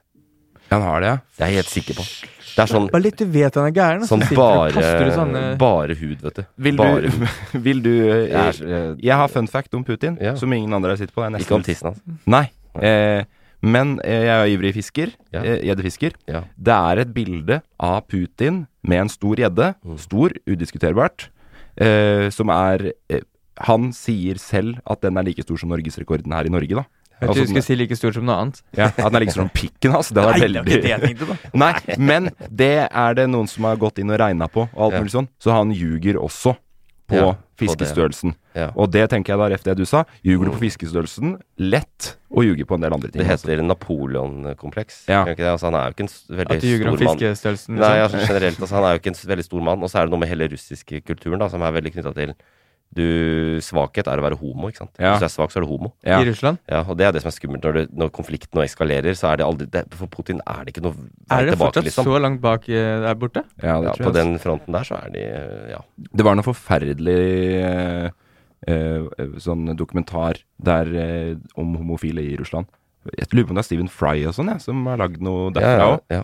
Han har det, ja. Det er jeg helt sikker på. Det er sånn, Bare litt du vet han er gæren, og sånn bare, sånne bare hud, vet du. Vil bare du, hud. vil du Jeg er, eh, jeg har fun fact om Putin, Ja. som ingen andre har sittet på. Det er ikke om tissen hans. Nei. Eh, men eh, jeg er ivrig fisker. Ja. eh, Gjeddefisker. Ja. Det er et bilde av Putin med en stor gjedde. Mm. Stor, udiskuterbart. Eh, som er eh, Han sier selv at den er like stor som norgesrekorden her i Norge, da. Jeg Altså, trodde du skulle si like stort som noe annet. Ja, at den er like stor som pikken hans. Det var Nei, veldig det var ikke det jeg tenkte på. Nei, men det er det noen som har gått inn og regna på, og alt mulig sånn. Så han ljuger også på Ja, fiskestørrelsen. Ja. Og det tenker jeg da, ref det du sa. Ljuger du på fiskestørrelsen, lett å ljuge på en del andre ting. Det altså. heter Napoleon-kompleks. Ja. Altså, han er jo ikke en veldig At du ljuger om fiskestørrelsen. Nei, liksom. altså generelt. Altså, han er jo ikke en veldig stor mann. Og så er det noe med hele russiske kulturen da, som er veldig knytta til du Svakhet er å være homo, ikke sant. Ja. Hvis du er svak, så er du homo. Ja. I Russland? Ja, og det er det som er skummelt når, det, når konflikten nå eskalerer. Så er det aldri det, For Putin er det ikke noe vei Er det tilbake, fortsatt liksom. så langt bak eh, der borte? Ja, det Ja, tror på jeg. den fronten der så er de eh, Ja. Det var noe forferdelig eh, eh, sånn dokumentar der eh, om homofile i Russland. Jeg lurer på om det er Stephen Fry og sånn, jeg, som har lagd noe ja, derfra ja, òg. ja.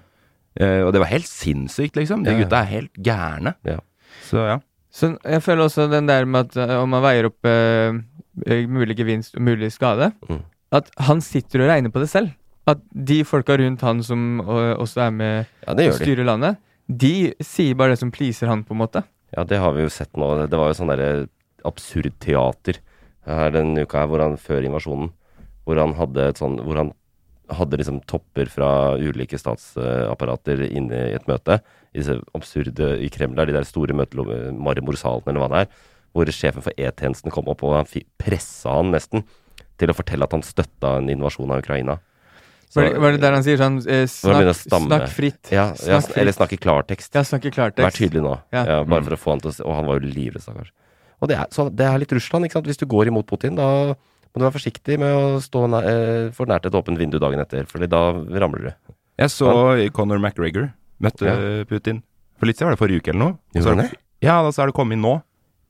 Eh, og det var helt sinnssykt, liksom. De Ja, ja. gutta er helt gærne. Ja. Så ja. Så jeg føler også den der med at eh, om man veier opp eh, eh, mulig gevinst og mulig skade, Mm. at han sitter og regner på det selv. At de folka rundt han som eh, også er med ja, og styrer de. landet, de sier bare det som pleaser han, på en måte. Ja, det har vi jo sett nå. Det var jo sånn derre absurd teater her denne uka her, hvor han før invasjonen, hvor han hadde et sånn Hvor han hadde liksom topper fra ulike statsapparater inne i et møte. I disse absurde i Kreml, de der store marmorsalene eller hva det er. Hvor sjefen for E-tjenesten kom opp, og han pressa han nesten til å fortelle at han støtta en invasjon av Ukraina. Så- Var det, var det der han sier sånn eh, snakk, snakk fritt. ja, ja, fritt. eller snakk snakke klartekst. Ja, snakk i Vær tydelig nå. Ja. Ja. bare for å få han til å se Og han var jo livredd, stakkars. Og det er, så det er litt Russland, ikke sant. Hvis du går imot Putin, da må du være forsiktig med å stå næ eh, for nært et åpent vindu dagen etter, for da ramler du. Jeg så Conor McGregor møtte Ja. Putin for litt siden, var det forrige uke eller noe? Så er Ja, da så er det kommet inn nå.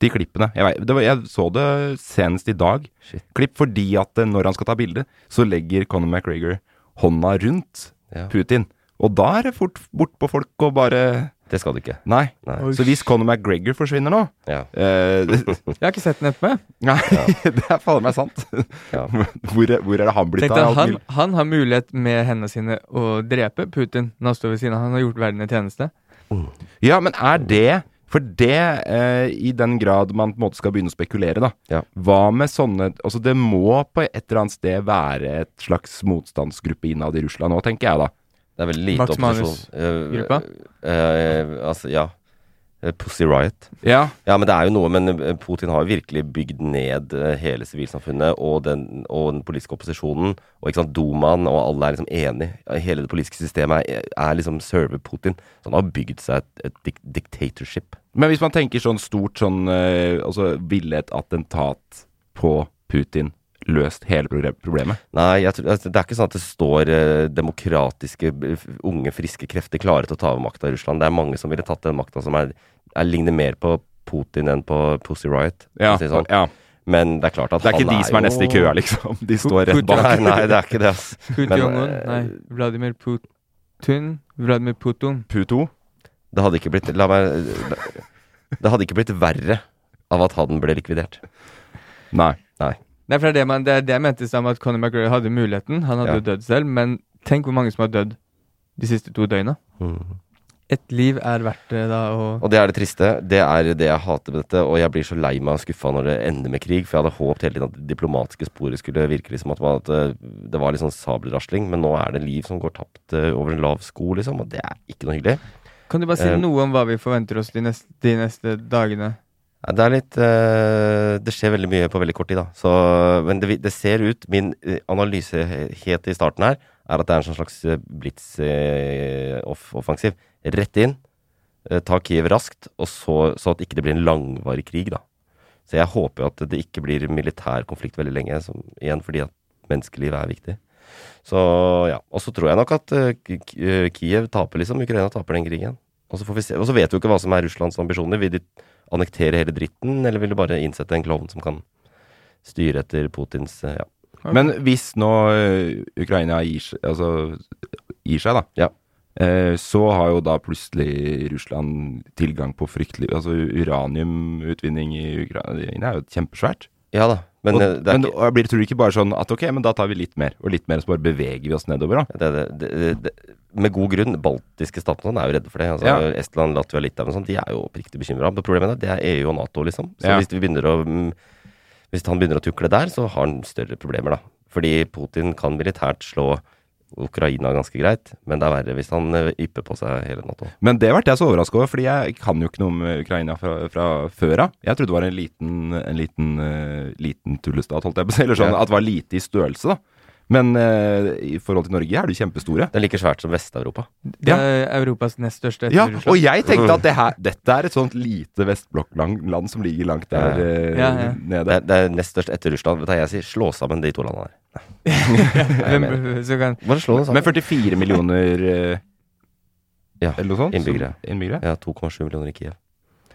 De klippene. Jeg, vet, det var, jeg så det senest i dag. Shit. Klipp fordi at eh, når han skal ta bilde, så legger Conor McGregor hånda rundt Ja. Putin. Og da er det fort bort på folk og bare Det skal du ikke. Nei. Nei. Så hvis Conor McGregor forsvinner nå Ja. eh, Jeg har ikke sett den etterpå. Nei, det er fader meg sant. Ja. Hvor, er- hvor er det han blitt av? alt han, han har mulighet med hendene sine å drepe Putin når han står ved siden av. Han har gjort verden en tjeneste. Ja, men er det For det, eh, i den grad man på en måte skal begynne å spekulere, da. Ja. Hva med sånne Altså, det må på et eller annet sted være et slags motstandsgruppe innad i Russland nå, tenker jeg da. Det er veldig lite Max opposisjon. Manus-gruppa? gruppa? uh, altså, ja. Eh, Pussy Riot. Ja. Ja, men det er jo noe Men eh, Putin har jo virkelig bygd ned eh, hele sivilsamfunnet og den, og den politiske opposisjonen. Og ikke sant, Dumaen og alle er liksom enig. Hele det politiske systemet er, er liksom server Putin. Så han har bygd seg et, et dik dictatorship. Men hvis man tenker sånn stort sånn eh, Altså, ville et attentat på Putin løst hele problemet? Nei, jeg tror, altså, det er ikke sånn at det står eh, demokratiske, unge, friske krefter klare til å ta over makta i Russland. Det er mange som ville tatt den makta som er, er, ligner mer på Putin enn på Pussy Riot. Ja. si sånn. ja. Men det er klart at han er jo Det er ikke de som er neste i køa, liksom. De står rett bak. Nei, nei, det er ikke det, ass. Putin Men, eh, Nei, Vladimir Putin? Vladimir Putin. Puto. Det hadde ikke blitt La meg Det hadde ikke blitt verre av at han ble likvidert. Nei. Nei, for det man, det er det jeg mente i stad at Conor McGregor hadde muligheten. Han hadde Ja. dødd selv, men tenk hvor mange som har dødd de siste to døgna. Et liv er verdt det da Og, Og det er det triste. Det er det jeg hater med dette. Og jeg blir så lei meg og skuffa når det ender med krig. For jeg hadde håpet hele tiden at det diplomatiske sporet skulle virke liksom at, man, at eh, det var litt sånn sabelrasling. Men nå er det liv som går tapt eh, over en lav sko, liksom. Og det er ikke noe hyggelig. Kan du bare si uh, noe om hva vi forventer oss de neste, de neste dagene? Det er litt eh, Det skjer veldig mye på veldig kort tid, da. Så, men det, det ser ut Min analysehet analyse helt i starten her er at det er en sånn slags eh, blitz-offensiv. Rett inn, eh, ta Kiev raskt, og så, så at ikke det blir en langvarig krig, da. Så jeg håper at det ikke blir militær konflikt veldig lenge, som, igjen fordi at menneskelivet er viktig. Så ja. Og så tror jeg nok at eh, eh, Kiev taper, liksom. Ukraina taper den krigen. Og så, får vi se. og så vet jo ikke hva som er Russlands ambisjoner. Vil de annektere hele dritten, eller vil de bare innsette en klovn som kan styre etter Putins eh, ja. Men hvis nå Ukraina gir, altså, gir seg, da, Ja. eh, så har jo da plutselig Russland tilgang på fryktelig Altså uraniumutvinning i Ukraina det er jo kjempesvært. ja da, men og, eh, det men ikke blir, tror du ikke bare sånn at ok, men da tar vi litt mer, og litt mer, og så bare beveger vi oss nedover, da? det, det, Med god grunn. Baltiske statene er jo redde for det. Altså, Ja. Estland, Latvia, Litauen sånn, de er jo oppriktig bekymra. Problemet er det er EU og Nato, liksom. Så Ja. hvis, vi begynner å, mm, hvis han begynner å tukle der, så har han større problemer, da. Fordi Putin kan militært slå Ukraina ganske greit, men det er verre hvis han eh, ypper på seg hele Nato. Men det ble jeg så overraska over, fordi jeg kan jo ikke noe om Ukraina fra, fra før av. Jeg trodde det var en liten, en liten, uh, liten tullestat, holdt jeg på å si. Eller sånn Ja. at det var lite i størrelse, da. Men uh, i forhold til Norge er de kjempestore. Det er like svært som Vest-Europa. Det er Europas nest største etter Ja, Russland. og jeg tenkte at det her, dette er et sånt lite vestblokkland som ligger langt der Ja, Ja, ja. Det nede. er, det er nest størst etter Russland. Vet du hva jeg sier? Slå sammen de to landene her. Hvem, så kan, Bare slå Med sammen. 44 millioner uh, Ja, eller noe sånt? innbyggere. som- innbyggere? Ja, 2,7 millioner i Kiev.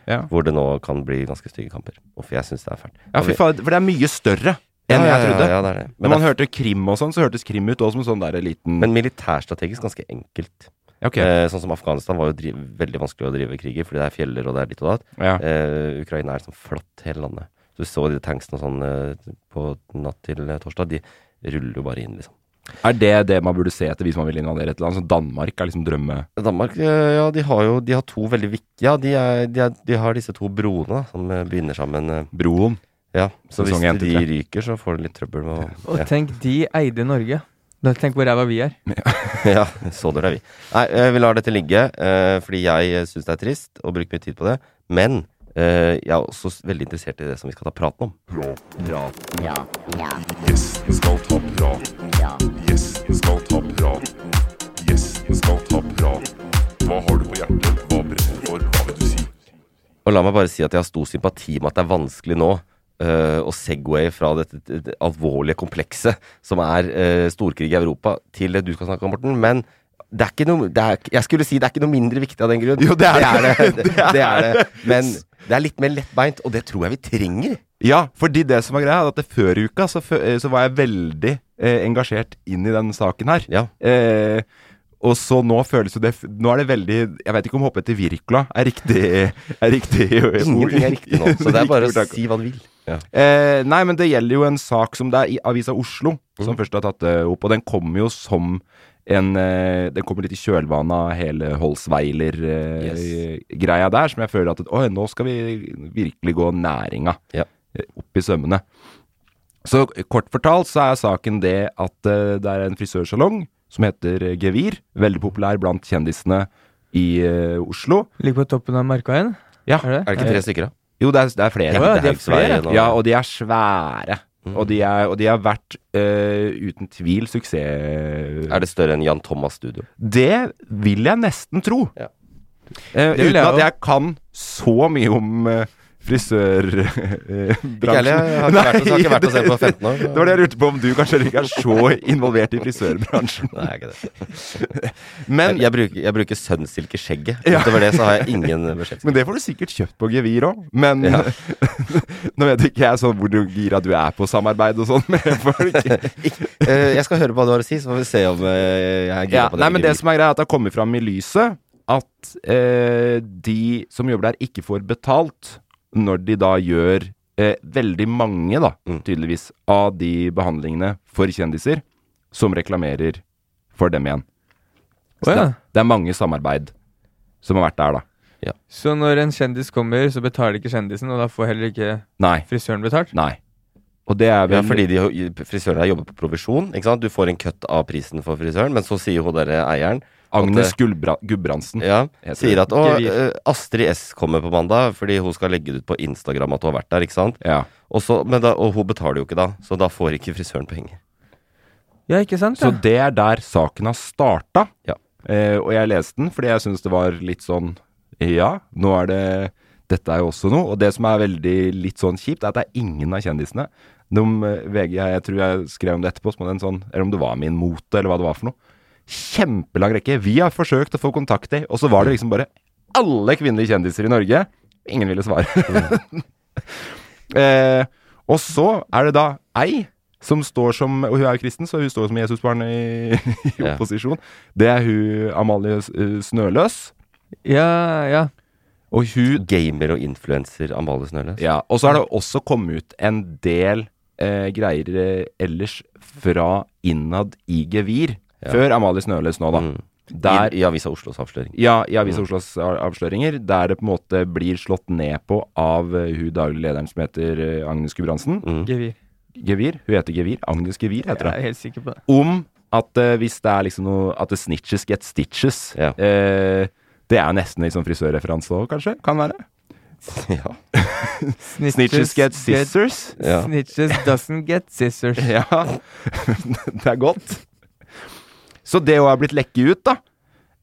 Ja. Hvor det nå kan bli ganske stygge kamper. Uff, jeg syns det er fælt. Ja, for, for det er mye større enn Ja, ja, jeg trodde. Ja, det er det. Når Men, man det er, hørte Krim og sånn, så hørtes Krim ut også som en sånn der liten men militærstrategisk ganske enkelt. Okay. Eh, sånn som Afghanistan var jo driv... veldig vanskelig å drive krig i, fordi det er fjeller og det er ditt og datt. ja. Eh, Ukraina er sånn flatt hele landet. Så du så de tanksene sånn eh, på natt til eh, torsdag. De ruller jo bare inn, liksom. Er det det man burde se etter hvis man vil invadere et land? Så Danmark er liksom drømme... Danmark, eh, ja, de har jo de har to veldig viktige Ja, de, er, de, er, de har disse to broene da, som begynner binder sammen eh, Broen. Ja, så hvis Sesong de 3. ryker, så får du litt trøbbel med å og ja. tenk, de eide Norge. Da Tenk hvor ræva vi er. ja, så dårlig er vi. Nei, eh, vi lar dette ligge, eh, fordi jeg syns det er trist å bruke mye tid på det. Men eh, jeg er også s- veldig interessert i det som vi skal ta praten om. Gjesten skal ta praten. Gjesten skal ta praten. Gjesten skal ta praten. Hva har du på hjertet? Hva brenner for? Hva vil du si? Og la meg bare si at jeg har stor sympati med at det er vanskelig nå eh, og segway fra dette, det alvorlige komplekset som er uh, storkrig i Europa, til det du skal snakke om, Morten. Men det er ikke noe det er, Jeg skulle si det er ikke noe mindre viktig av den grunn. Jo, det er det. det, det, er det. Men det er litt mer lettbeint, og det tror jeg vi trenger. Ja, fordi det som er greia, er at det før i uka så, eh, så var jeg veldig eh, engasjert inn i den saken her. Ja. Eh, og så nå føles jo det Nå er det veldig Jeg vet ikke om hoppe etter Wirkola er riktig, er riktig. Ingenting er riktig nå, så det er bare å si hva du vil. Ja. Eh, nei, men det gjelder jo en sak som det er i Avisa Oslo som mm. først har tatt det opp, og den kommer jo som en eh, Den kommer litt i kjølvannet av hele Holsweiler-greia der, som jeg føler at Oi, nå skal vi virkelig gå næringa Ja. eh, opp i sømmene. Så kort fortalt så er saken det at eh, det er en frisørsalong som heter eh, Gevir. Veldig populær blant kjendisene i uh, Oslo. Ligger på toppen av Markveien. Ja, Er det? Er det ikke tre stykker, da? jo, det er, det er flere. Ja, det er flere. Ja, og de er svære. Mm. Og, de er, og de har vært uh, uten tvil suksess. Er det større enn Jan Thomas Studio? Det vil jeg nesten tro. Ja. Uh, uten jeg at jeg kan så mye om uh, frisørbransjen. Ikke heller. Jeg har ikke vært, og har ikke vært hos en på 15 år. Det var det jeg lurte på, om du kanskje ikke er så involvert i frisørbransjen. Nei, jeg er ikke det. Men, Jeg, jeg bruker, jeg bruker sønnsilke skjegget. Ja. Utover det så har jeg ingen beskjed. men det får du sikkert kjøpt på Gevir òg. Men Ja. nå vet ikke jeg sånn hvor du gira du er på samarbeid og sånn med folk. Eh, jeg skal høre på hva du har å si, så får vi se om eh, jeg er gira Ja, på det. nei, men det som er greia, er at det har kommet fram i lyset at eh, de som jobber der, ikke får betalt når de da gjør eh, veldig mange, da, Mm. tydeligvis, av de behandlingene for kjendiser som reklamerer for dem igjen. Så ja. det, det er mange samarbeid som har vært der, da. Så når en kjendis kommer, så betaler ikke kjendisen, og da får heller ikke Nei. frisøren betalt? Nei. Og det er vel Ja, fordi de, frisøren her jobber på provisjon. Ikke sant? Du får en kutt av prisen for frisøren, men så sier hun derre eieren Agnes at, Gudbrandsen. ja, sier at og, eh, Astrid S kommer på mandag fordi hun skal legge det ut på Instagram at hun har vært der. ikke sant? Ja. Og, så, men da, og hun betaler jo ikke da, så da får ikke frisøren penger. Ja, ikke sant? Så det er der saken har starta. Ja. Eh, og jeg leste den fordi jeg syns det var litt sånn Ja, nå er det Dette er jo også noe. Og det som er veldig litt sånn kjipt, er at det er ingen av kjendisene de, eh, VG, jeg tror jeg skrev om det etterpå, som en sånn Eller om det var min mote, eller hva det var for noe. Kjempelang rekke. Vi har forsøkt å få kontakt i, og så var det liksom bare alle kvinnelige kjendiser i Norge. Ingen ville svare. eh, og så er det da ei som står som Og hun er jo kristen, så hun står som Jesusbarn i, i Ja. opposisjon. Det er hun Amalie eh, Snøløs. ja, ja. Og hun Gamer og influenser Amalie Snøløs. Ja, og så har det også kommet ut en del eh, greier eh, ellers fra innad i gevir. Ja. Før Amalie Snøles nå, da. Mm. Der, I, I Avisa Oslos avsløring. ja, i Avisa Oslos avsløringer, der det på en måte blir slått ned på av uh, hun daglig lederen som heter uh, Agnes Gudbrandsen. Mm. Gevir. Gevir. Hun heter Gevir. Agnes Gevir heter Jeg er helt sikker på det. Om at uh, hvis det er liksom noe At det snitches get stitches. Ja. Eh, det er nesten sånn frisørreferanse òg, kanskje? Kan være. Ja. Snitches get scissors. Ja. Snitches doesn't get scissors. Ja, det er godt. Så det òg er blitt lekket ut, da.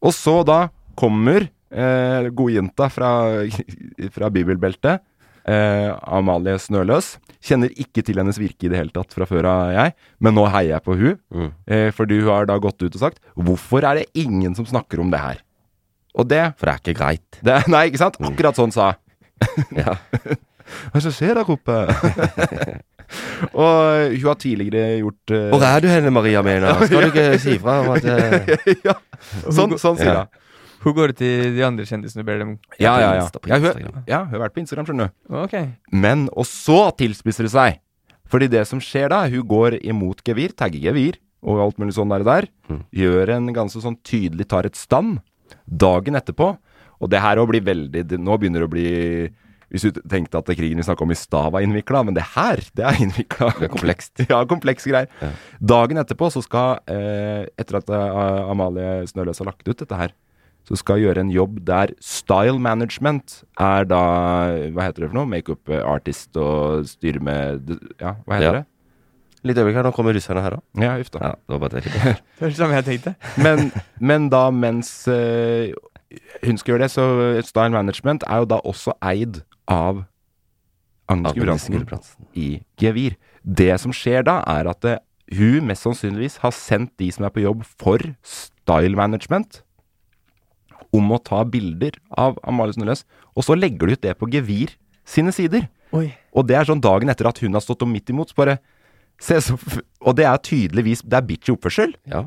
Og så da kommer eh, godjenta fra, fra bibelbeltet, eh, Amalie Snøløs. Kjenner ikke til hennes virke i det hele tatt fra før av, jeg. Men nå heier jeg på hun, Mm. eh, fordi hun har da gått ut og sagt Hvorfor er det ingen som snakker om det her? Og det, For det er ikke greit. det Nei, ikke sant? Akkurat sånn sa Ja. Hva er det som skjer der oppe? og hun har tidligere gjort uh, Hvor er du henne, Maria Mena? Skal du ikke si fra om at eh, ja, sånn, sånn sier Ja. hun. Hun går til de andre kjendisene og ber dem Ja, ja, ja. Ja, hun, ja, hun har vært på Instagram, skjønner du. Ok. Men, og så tilspisser det seg. Fordi det som skjer da, hun går imot gevir, tagger gevir og alt mulig sånn der og der. Mm. Gjør en ganske sånn tydelig, tar et stand. Dagen etterpå. Og det her òg blir veldig Nå begynner det å bli Hvis du tenkte at krigen vi snakka om i stad var innvikla, men det her, det er innvikla. Det er komplekst. ja, komplekse greier. Ja. Dagen etterpå så skal, eh, etter at uh, Amalie Snøløs har lagt ut dette her, så skal jeg gjøre en jobb der style management er da Hva heter det for noe? Makeup artist og styre med Ja, hva heter Ja. det? Litt øyeblikk her, nå kommer russerne her òg. Ja, uff da. Ja, det var bare det. Det er som jeg tenkte. Men, men da mens eh, hun skal gjøre det, så style management er jo da også eid av Agnes Gulbrandsen i Gevir. Det som skjer da, er at det, hun mest sannsynligvis har sendt de som er på jobb for style management, om å ta bilder av Amalie Snøløs, og så legger du ut det på Gevir sine sider. Oi. Og det er sånn dagen etter at hun har stått om midt imot, så bare se så Og det er tydeligvis Det er bitchy oppførsel. Ja.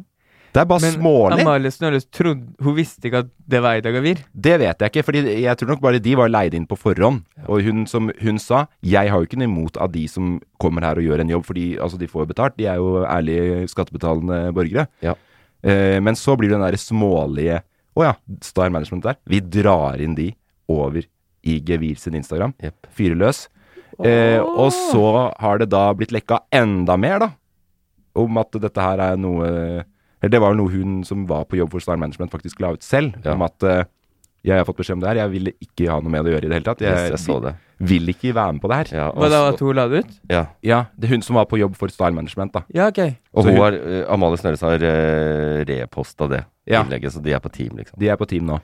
Det er bare Men smålig. Amalie Snøløs trodde Hun visste ikke at det var Aida Gavir. Det vet jeg ikke, for jeg tror nok bare de var leid inn på forhånd. Og hun som hun sa, jeg har jo ikke noe imot av de som kommer her og gjør en jobb, fordi altså, de får jo betalt. De er jo ærlige skattebetalende borgere. Ja. Eh, men så blir det den derre smålige Å ja, Star Management der. Vi drar inn de over i Gevir sin Instagram. Yep. Fyrer løs. Eh, og så har det da blitt lekka enda mer, da. Om at dette her er noe det var jo noe hun som var på jobb for Star Management faktisk la ut selv. Ja. Om at uh, jeg har fått beskjed om det her. Jeg ville ikke ha noe med det å gjøre i det hele tatt. Yes, Jeg, jeg så det. vil ikke være med på det her. Ja, var det at hun la det ut? ja. Ja, det er hun som var på jobb for Style Management, da. Ja, ok. Og hun hun- har, uh, Amalie Snøres har uh, reposta det Ja. innlegget, så de er på team, liksom. De er på team nå.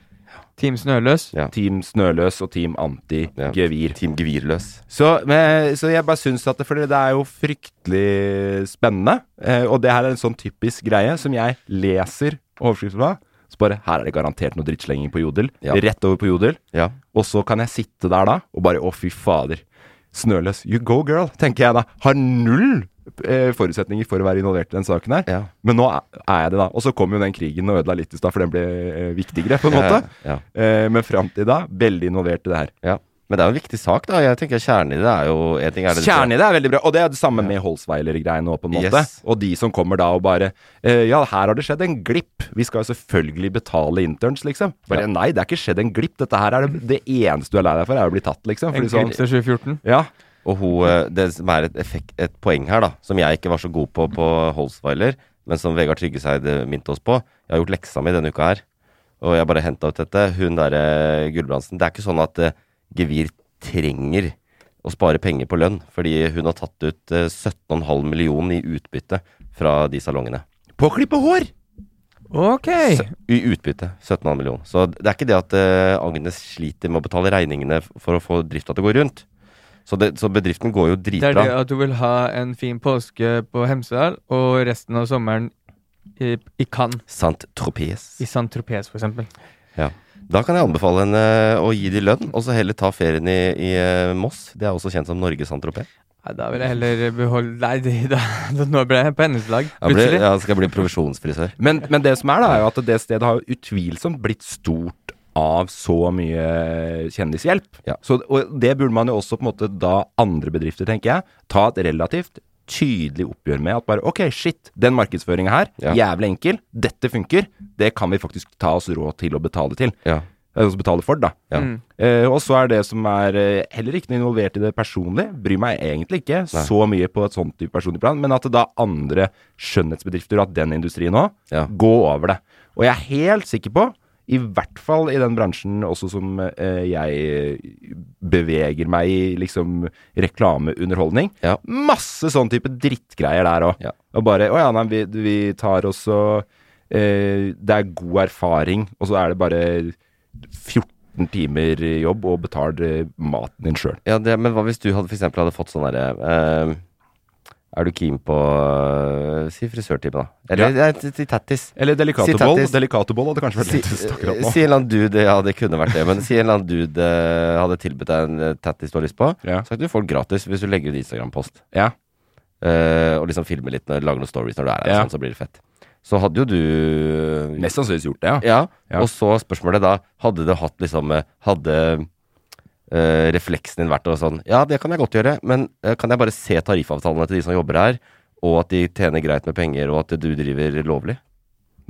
Team Snøløs. Ja. Team Snøløs og Team Anti-Gevir. Team Gevirløs. Så, men, så jeg bare syns at det, for det er jo fryktelig spennende. Eh, og det her er en sånn typisk greie som jeg leser overskriften fra. Så bare Her er det garantert noe drittslenging på Jodel. Ja. Rett over på Jodel. Ja. Og så kan jeg sitte der da og bare Å, fy fader. Snøløs. You go, girl, tenker jeg da. Har null forutsetninger for å være involvert i den saken her. Ja. Men nå er jeg det, da. Og så kom jo den krigen og ødela litt i stad, for den ble eh, viktigere, på en måte. Ja. Eh, men fram til da, veldig involvert i det her. ja. Men det er jo en viktig sak, da. Jeg tenker Kjernen i det er jo ting er det Kjernen i det er veldig bra, og det er det samme med Holsweiler-greiene òg, på en måte. Yes. Og de som kommer da og bare eh, Ja, her har det skjedd en glipp. Vi skal jo selvfølgelig betale interns, liksom. Bare Ja. nei, det er ikke skjedd en glipp. Dette her er det, det eneste du er lei deg for, er å bli tatt, liksom. Fordi en glipp til 2014. ja. Og hun, eh, det som er et, effekt, et poeng her, da, som jeg ikke var så god på på Holsweiler, men som Vegard Tryggeseid eh, minte oss på Jeg har gjort leksa mi denne uka her, og jeg bare henta ut dette. Hun derre Gulbrandsen Det er ikke sånn at uh, Gevir trenger å spare penger på lønn, fordi hun har tatt ut uh, 17,5 millioner i utbytte fra de salongene. På å klippe hår! Ok! I utbytte. 17,5 millioner. Så det er ikke det at eh, Agnes sliter med å betale regningene for å få drifta til å gå rundt. Så, det, så bedriften går jo dritbra. Det er det at du vil ha en fin påske på Hemsedal, og resten av sommeren i, i Cannes. Saint-Tropez. I Saint-Tropez, for eksempel. Ja. Da kan jeg anbefale henne å gi de lønn, og så heller ta ferien i, i eh, Moss. Det er også kjent som Norge Saint-Tropez. Nei, da vil jeg heller beholde Nei, det, da, da, nå ble jeg på hennes lag. Ja, Plutselig. ja, skal jeg bli provisjonsfrisør. Men, men det som er, da, er jo at det stedet har utvilsomt blitt stort av så mye kjendishjelp. Ja. Så, og det burde man jo også på en måte da andre bedrifter, tenker jeg, ta et relativt tydelig oppgjør med. At bare ok, shit, den markedsføringa her, Ja. jævlig enkel, dette funker, det kan vi faktisk ta oss råd til å betale til. Ja. Altså betale for, da. Ja. Mm. Uh, og så er det som er eh, heller ikke noe involvert i det personlig, bryr meg egentlig ikke Nei. så mye på et sånt type personlig plan, men at det da andre skjønnhetsbedrifter, at den industrien òg, Ja. gå over det. Og jeg er helt sikker på, i hvert fall i den bransjen også som eh, jeg beveger meg i, liksom reklameunderholdning. Ja. Masse sånn type drittgreier der òg. Ja. Og bare Å ja, nei, vi, vi tar også eh, Det er god erfaring, og så er det bare 14 timer jobb og betal eh, maten din sjøl. Ja, det, men hva hvis du hadde for eksempel hadde fått sånn derre eh, Er du keen på uh, Si frisørtime, da. Eller ja. si tattis. Eller Si delicatoboll. tattis. Delicatoboll hadde kanskje vært Si, lettest akkurat nå. si en eller annen dude Ja, det kunne vært det, men si en eller annen dude uh, hadde tilbudt deg en tattis du har lyst på. Ja. Så kan du få den gratis hvis du legger ut Instagram-post. Ja. Uh, og liksom filmer litt, når, lager noen stories når du er her, Ja. sånn, så blir det fett. Så hadde jo du Mest sannsynligvis gjort det, ja. Ja, og så spørsmålet da Hadde du hatt liksom Hadde eh, refleksen din vært og sånn Ja, det kan jeg godt gjøre, men uh, kan jeg bare se tariffavtalene til de som jobber her, og at de tjener greit med penger, og at du driver lovlig?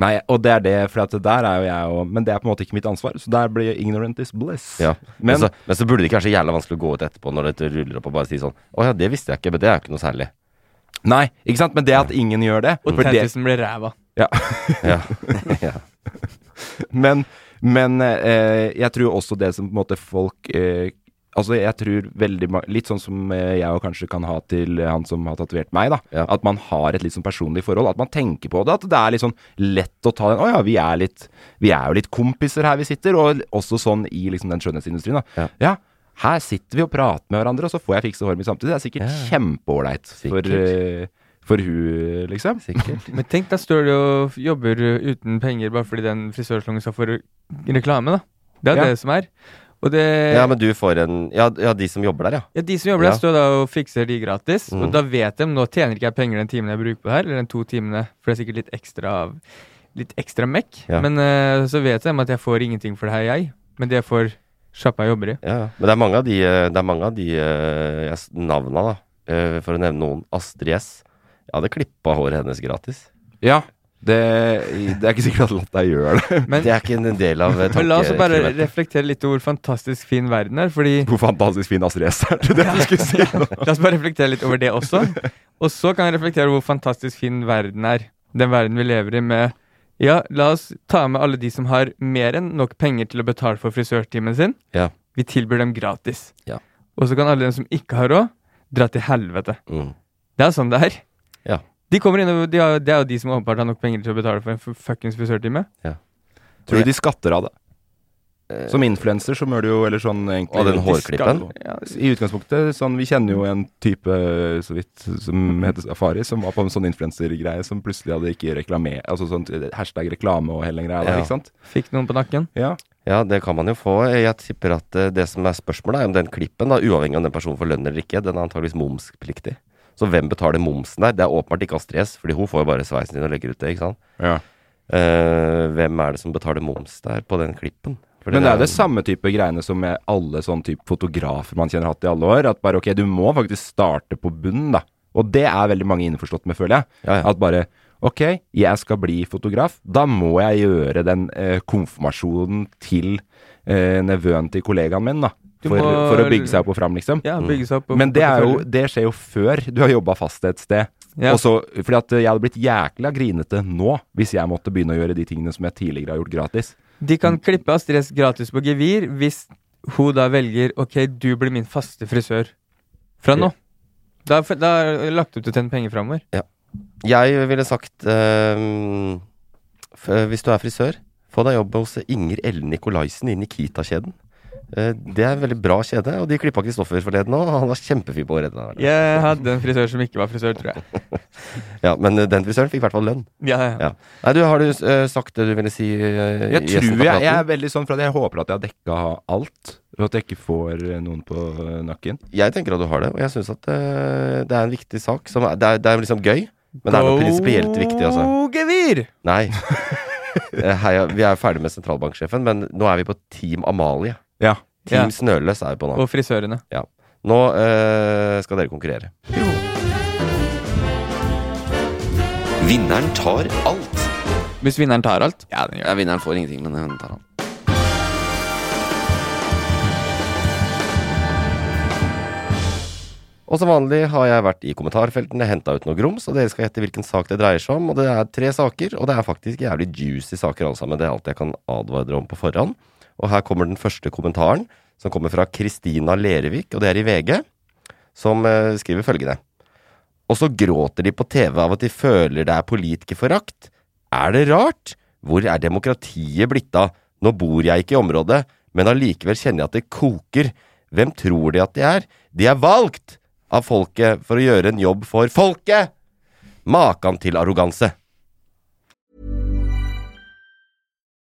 Nei, og det er det, for at der er jo jeg og Men det er på en måte ikke mitt ansvar, så der blir ignorant is bliss. Ja. Men, Men så, men så burde det ikke være så jævla vanskelig å gå ut etterpå når dette ruller opp, og bare si sånn Å ja, det visste jeg ikke, men det er jo ikke noe særlig. Nei, ikke sant? Men det at ingen gjør det Og Tentisen det, ræva. Ja. Ja. ja. Men, men eh, jeg tror også det som på en måte folk eh, Altså jeg tror veldig Litt sånn som eh, jeg og kanskje kan ha til han som har tatovert meg, da. Ja. At man har et litt sånn personlig forhold. At man tenker på det. At det er litt sånn lett å ta den Å ja, vi er litt Vi er jo litt kompiser her vi sitter. Og også sånn i liksom den skjønnhetsindustrien, da. Ja. her sitter vi og prater med hverandre, og så får jeg fikse håret mitt samtidig. Det er sikkert Ja. kjempeålreit for, Sikkert. Eh, for hun, liksom. Sikkert. Men tenk, da står du og jobber uten penger bare fordi den frisørsalongen skal få re- reklame, da. Det er Ja. det som er. Og det Ja, men du får en ja, ja, de som jobber der, ja. Ja, De som jobber der, Ja. står da og fikser de gratis. Mm. Og da vet de nå tjener ikke jeg penger den timen jeg bruker på det her, eller den to timene, for det er sikkert litt ekstra av Litt ekstra mekk. Ja. Men uh, så vet de at jeg får ingenting for det her, jeg. Men det får sjappa jeg jobber i. Ja, ja. Men det er mange av de, eh, det er mange av de uh, navna, da. Uh, For å nevne noen. Astrid S. Jeg hadde klippa håret hennes gratis. Ja. Det, det er ikke sikkert at latt gjør det. Men, Det er ikke en del av eh, men la oss bare reflektere litt over hvor fantastisk fin verden er, fordi Hvor fantastisk fin Astrid S er. Det det du skulle si nå. La oss bare reflektere litt over det også. Og så kan jeg reflektere over hvor fantastisk fin verden er. Den verden vi lever i med Ja, la oss ta med alle de som har mer enn nok penger til å betale for frisørtimen sin. Ja. Vi tilbyr dem gratis. Ja. Og så kan alle dem som ikke har råd, dra til helvete. Mm. Det er sånn det er. Ja. De kommer inn, og de har, Det er jo de som åpenbart har nok penger til å betale for en fuckings frisørtime. Tror du de skatter av det? Som influenser så mør du jo Eller sånn egentlig Og den hårklippen? Ja, I utgangspunktet sånn Vi kjenner jo en type så vidt som heter Safari, som var på en sånn influensergreie som plutselig hadde ikke reklame... Altså sånn hashtag reklame og hele den greia der, Ja. ikke sant? Fikk noen på nakken. Ja. Ja, det kan man jo få. Jeg tipper at eh, det som er spørsmålet, er om den klippen, da, uavhengig av om den personen får lønn eller ikke, den er antageligvis momspliktig. Så hvem betaler momsen der? Det er åpenbart ikke Astrid S, fordi hun får jo bare sveisen din og legger ut det, ikke sant. ja. Uh, hvem er det som betaler moms der på den klippen? Fordi Men det er det samme type greiene som med alle sånn type fotografer man kjenner hatt i alle år. At bare ok, du må faktisk starte på bunnen, da. Og det er veldig mange innforstått med, føler jeg. Ja, ja. At bare ok, jeg skal bli fotograf. Da må jeg gjøre den eh, konfirmasjonen til eh, nevøen til kollegaen min, da. For, må- for å bygge seg opp og fram, liksom. Ja, bygge seg opp. og- Men det, jo, det skjer jo før du har jobba fast et sted. Ja. Også, fordi at jeg hadde blitt jækla grinete nå hvis jeg måtte begynne å gjøre de tingene som jeg tidligere har gjort gratis. De kan klippe Astrid S gratis på gevir hvis hun da velger Ok, du blir min faste frisør fra nå. Da, har jeg da er det lagt opp til å tjene penger framover. Jeg ville sagt øh, Hvis du er frisør, få deg jobb hos Inger Ellen Nikolaisen i Nikita-kjeden. Eh, det er en veldig bra kjede, og de klippa Kristoffer forleden òg. Han var kjempefin på håret. der. Jeg hadde en frisør som ikke var frisør, tror jeg. Ja, men eh, den frisøren fikk i hvert fall lønn. Ja, ja. Ja. Nei, du, har du uh, sagt det du ville si? Uh, Jeg tror jeg, jeg er veldig sånn for at jeg håper at jeg har dekka alt. Og at jeg ikke får noen på nakken. Jeg tenker at du har det, og jeg syns at uh, det er en viktig sak. Som er, det, er, det er liksom gøy, men det er noe prinsipielt viktig, altså. Gevir! Nei. Heia, vi er ferdig med sentralbanksjefen, men nå er vi på Team Amalie. Ja. Team Ja. Snøløs er vi på nå. Og frisørene. Nå eh, skal dere konkurrere. Vinneren tar alt. Hvis vinneren tar alt? Ja, den gjør Ja, vinneren får ingenting, men hun tar alt. Og som vanlig har jeg vært i kommentarfeltene, henta ut noe grums, og dere skal gjette hvilken sak det dreier seg om. Og det er tre saker, og det er faktisk jævlig juicy saker alle sammen. Det er alt jeg kan advare dere om på forhånd. Og her kommer den første kommentaren, som kommer fra Kristina Lerevik, og det er i VG, som eh, skriver følgende. Og så gråter de på TV av at de føler det er politikerforakt. Er det rart? Hvor er demokratiet blitt av? Nå bor jeg ikke i området, men allikevel kjenner jeg at det koker. Hvem tror de at de er? De er valgt av folket for å gjøre en jobb for folket! Makan til arroganse.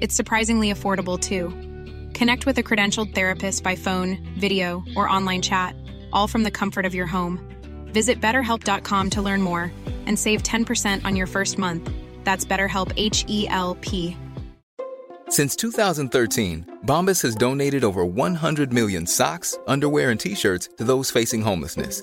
It's surprisingly affordable too. Connect with a credentialed therapist by phone, video, or online chat, all from the comfort of your home. Visit betterhelp.com to learn more and save 10% on your first month. That's BetterHelp H E L P. Since 2013, Bombas has donated over 100 million socks, underwear, and t shirts to those facing homelessness.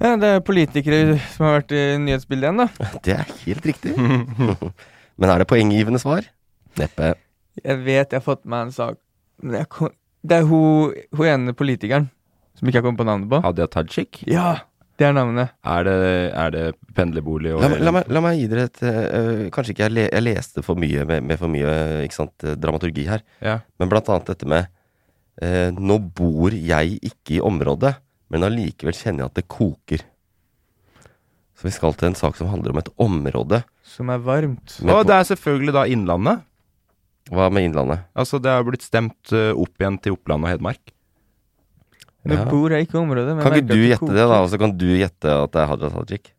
Ja, det er politikere som har vært i nyhetsbildet igjen, da. Det er helt riktig. Men er det poenggivende svar? Neppe. Jeg vet jeg har fått meg en sak men jeg kom, Det er hun, hun ene politikeren som ikke jeg kom på navnet på. Hadia Tajik? Ja, det er navnet. Er det, er det pendlerbolig og La, la, meg, la meg gi dere et øh, Kanskje ikke jeg, le, jeg leste for mye med, med for mye ikke sant, eh, dramaturgi her. Ja. Men blant annet dette med eh, Nå bor jeg ikke i området, men allikevel kjenner jeg at det koker. Så vi skal til en sak som handler om et område. Som er varmt. med Og det er selvfølgelig da Innlandet. Hva med Innlandet? Altså, det har blitt stemt eh, opp igjen til Oppland og Hedmark. Nå Ja. bor jeg ikke i området. men Kan jeg ikke merker du at gjette det, da? Og så kan du gjette at det er Hadia Tajik?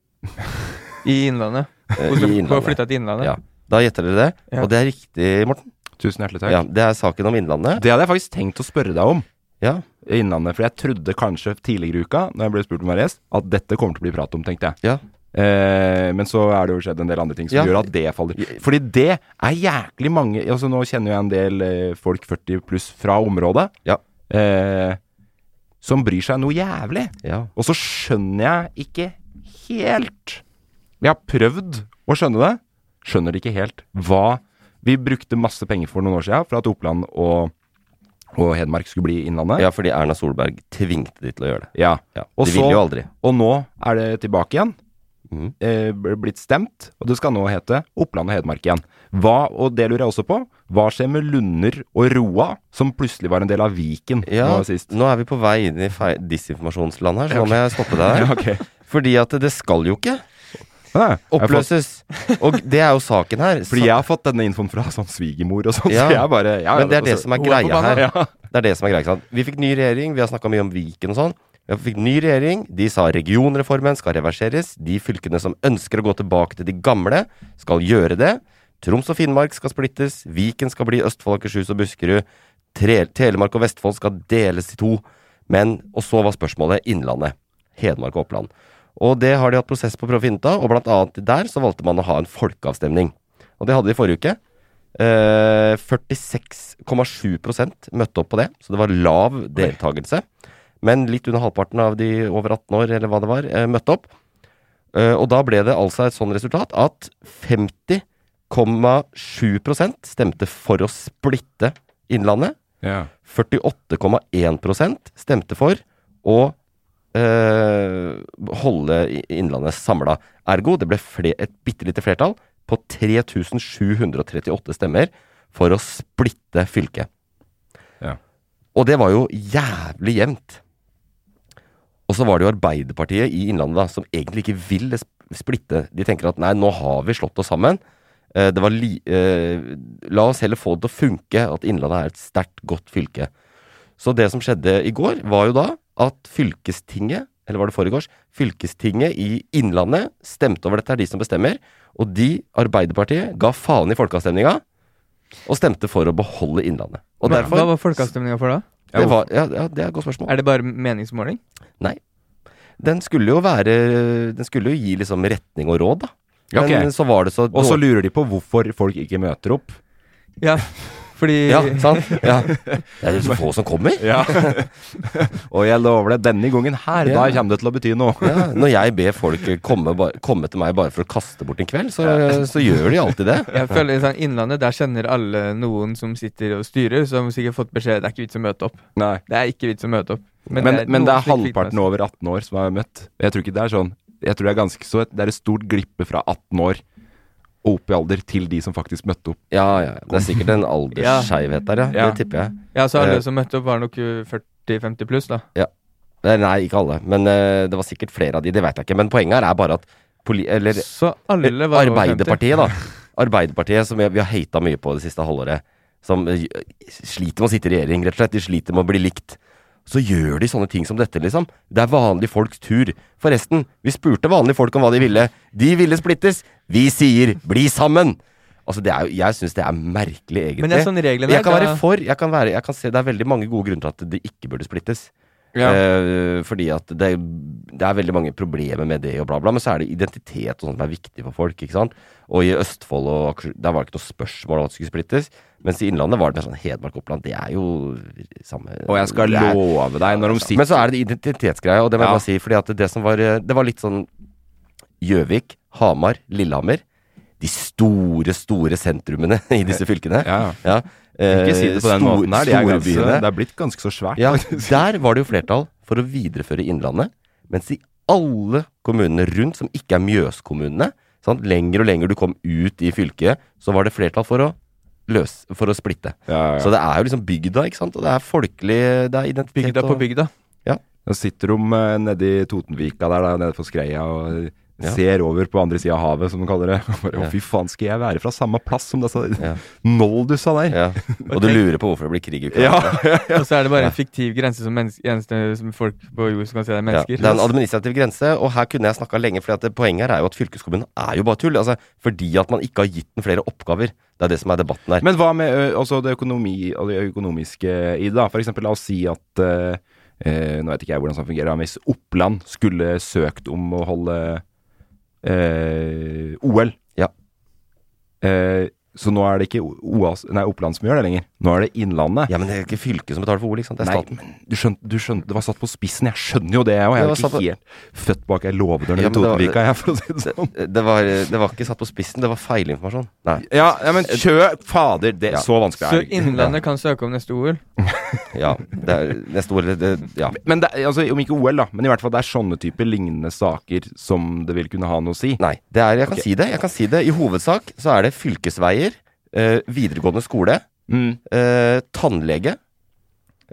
I Innlandet. Eh, Hun I har Innlandet. flytta til Innlandet. Ja. Da gjetter dere det. Ja. Og det er riktig, Morten. Tusen hjertelig takk. Ja, det er saken om Innlandet. Det hadde jeg faktisk tenkt å spørre deg om. Ja. Innlandet, For jeg trodde kanskje tidligere i uka, når jeg ble spurt om å være gjest, at dette kommer til å bli prat om, tenkte jeg. Ja. Eh, men så er det jo skjedd en del andre ting som Ja. gjør at det faller. Fordi det er jæklig mange altså Nå kjenner jeg en del eh, folk 40 pluss fra området Ja. eh, som bryr seg noe jævlig. Ja. Og så skjønner jeg ikke helt Jeg har prøvd å skjønne det. Skjønner det ikke helt. Hva Vi brukte masse penger for noen år siden for at Oppland og, og Hedmark skulle bli Innlandet. ja, fordi Erna Solberg tvingte de til å gjøre det. Ja. Ja. De så- ville jo aldri. Og nå er det tilbake igjen. Mm. Eh, blitt stemt, og det skal nå hete Oppland og Hedmark igjen. Hva, og det lurer jeg også på, hva skjer med Lunder og Roa, som plutselig var en del av Viken Ja, nå sist? nå er vi på vei inn i disinformasjonsland her, så nå må jeg stoppe deg her. Ja, ok. Fordi at det skal jo ikke Nei, oppløses. Og det er jo saken her. Fordi jeg har fått denne infoen fra sånn svigermor og sånn, Ja, så jeg bare ja, Men det er det altså, som er greia her. Det er det som er greia. sant? Vi fikk ny regjering, vi har snakka mye om Viken og sånn. Vi fikk ny regjering, de sa regionreformen skal reverseres. De fylkene som ønsker å gå tilbake til de gamle, skal gjøre det. Troms og Finnmark skal splittes. Viken skal bli Østfold, Akershus og Buskerud. Tre Telemark og Vestfold skal deles i to. Men Og så var spørsmålet Innlandet. Hedmark og Oppland. Og det har de hatt prosess på prøve å finne ut av, og blant annet der så valgte man å ha en folkeavstemning. Og det hadde de forrige uke. Eh, 46,7% møtte opp på det, så det var lav deltakelse. Men litt under halvparten av de over 18 år, eller hva det var, eh, møtte opp. Eh, og da ble det altså et sånn resultat at 50,7% stemte for å splitte Innlandet. Ja. 48,1% stemte for å eh, holde Innlandet samla. Ergo, det ble fler, et bitte lite flertall på 3738 stemmer for å splitte fylket. Ja. Og det var jo jævlig jevnt. Og så var det jo Arbeiderpartiet i Innlandet da, som egentlig ikke vil splitte. De tenker at nei, nå har vi slått oss sammen. Eh, det var li eh, la oss heller få det til å funke, at Innlandet er et sterkt, godt fylke. Så det som skjedde i går, var jo da at fylkestinget, eller var det foregårs, fylkestinget i Innlandet stemte over dette, er de som bestemmer. Og de, Arbeiderpartiet, ga faen i folkeavstemninga og stemte for å beholde Innlandet. Og Hva, derfor hva var folkeavstemninga for da? det var, ja, ja, det er et godt spørsmål. Er det bare meningsmåling? Nei. Den skulle jo være Den skulle jo gi liksom retning og råd, da. Men okay. så var det så Og så lurer de på hvorfor folk ikke møter opp. Ja, fordi Ja, sant? Ja. Det er så få som kommer. Ja. Og jeg lover deg, denne gangen her, da kommer det til å bety noe. Ja, når jeg ber folk komme, komme til meg bare for å kaste bort en kveld, så, så gjør de alltid det. Jeg føler sånn Innlandet, der kjenner alle noen som sitter og styrer, som sikkert fått beskjed det er ikke vits å møte opp. Nei. Det er ikke vits å møte opp. Men, men, det, er er det er halvparten over 18 år som har møtt. Jeg tror ikke det er sånn Jeg tror det er ganske så Det er et stort glippe fra 18 år opp i alder til de som faktisk møtte opp. Ja, ja. Det er sikkert en aldersskeivhet der, ja. Ja. Det tipper jeg. Ja, så alle Eh, som møtte opp, var nok uh, 40-50 pluss, da. Ja. Nei, Nei, ikke alle. Men uh, det var sikkert flere av de, det vet jeg ikke. Men poenget her er bare at poli eller, Så alle var over 50. Arbeiderpartiet, da. Arbeiderpartiet, som vi, vi har hata mye på det siste halvåret, som uh, sliter med å sitte i regjering, rett og slett. De sliter med å bli likt. Så gjør de sånne ting som dette, liksom. Det er vanlige folks tur. Forresten, vi spurte vanlige folk om hva de ville. De ville splittes. Vi sier bli sammen! Altså, det er jeg syns det er merkelig, egentlig. Men det er sånn reglene jeg kan være for. Jeg kan, være, jeg kan se det er veldig mange gode grunner til at det ikke burde splittes. Ja. Eh, fordi at det, det er veldig mange problemer med det og bla, bla. Men så er det identitet og sånt som er viktig for folk. ikke sant? Og i Østfold og Der var det ikke noe spørsmål om at det skulle splittes. Mens i Innlandet var det sånn Hedmark-Oppland. Det er jo samme Og jeg skal er- love deg, når de sitter Men så er det identitetsgreia, og det må jeg Ja. bare si. Fordi det som var eh, Det var litt sånn Gjøvik, Hamar, Lillehammer. De store, store sentrumene i disse fylkene. Ja. ja. Ikke si det på den stor- måten her. De er, ganske, det er blitt ganske så svært. Ja, der var det jo flertall for å videreføre Innlandet, mens i alle kommunene rundt, som ikke er Mjøskommunene, sant, lenger og lenger du kom ut i fylket, så var det flertall for å løse, for å splitte. Ja, ja. Så det er jo liksom bygda, ikke sant, og det er folkelig, det er identitet Bygda på bygda. Ja. Nå sitter de uh, nedi Totenvika der, der nede på Skreia, og Ja. ser over på andre sida av havet, som de kaller det. Og bare, Ja. Å, fy faen, skal jeg være fra samme plass som disse Ja. noldusa der? Ja. Og du lurer på hvorfor det blir krig i Ukraina. Ja, Og så er det bare en fiktiv grense som eneste som folk på jord som kan si det er Ja, mennesker. det er en administrativ grense, og her kunne jeg snakka lenge. For poenget her er jo at fylkeskommunen er jo bare tull. Altså, fordi at man ikke har gitt den flere oppgaver. Det er det som er debatten her. Men hva med altså det, økonomi, det økonomiske i det? da? For eksempel, la oss si at eh, eh, Nå vet ikke jeg hvordan det fungerer, men hvis Oppland skulle søkt om å holde eh, OL Ja. Eh, så nå er det ikke OAS, nei, Oppland som gjør det lenger. Nå er det Innlandet. Ja, men det er ikke fylket som betaler for OL, ikke sant? Det er Nei, staten. men du skjønte, du skjønte, det var satt på spissen. Jeg skjønner jo det, jeg òg. Jeg er var jo ikke på- helt født bak ei låvedør nede Ja, i det var- Totenvika, jeg, for å si det sånn. Det var, det var ikke satt på spissen, det var feilinformasjon. Nei. Ja, ja, men kjø Fader, det Ja. så vanskelig Så er det. Innlandet kan søke om neste OL. Ja, det er neste OL, det, Ja. Men det, er- altså, om ikke OL, da, men i hvert fall det er sånne typer lignende saker som det vil kunne ha noe å si. Nei, det er, jeg kan okay. si det. Jeg kan si det. I hovedsak så er det fylkesveier, videregående skole, Mm. eh, tannlege.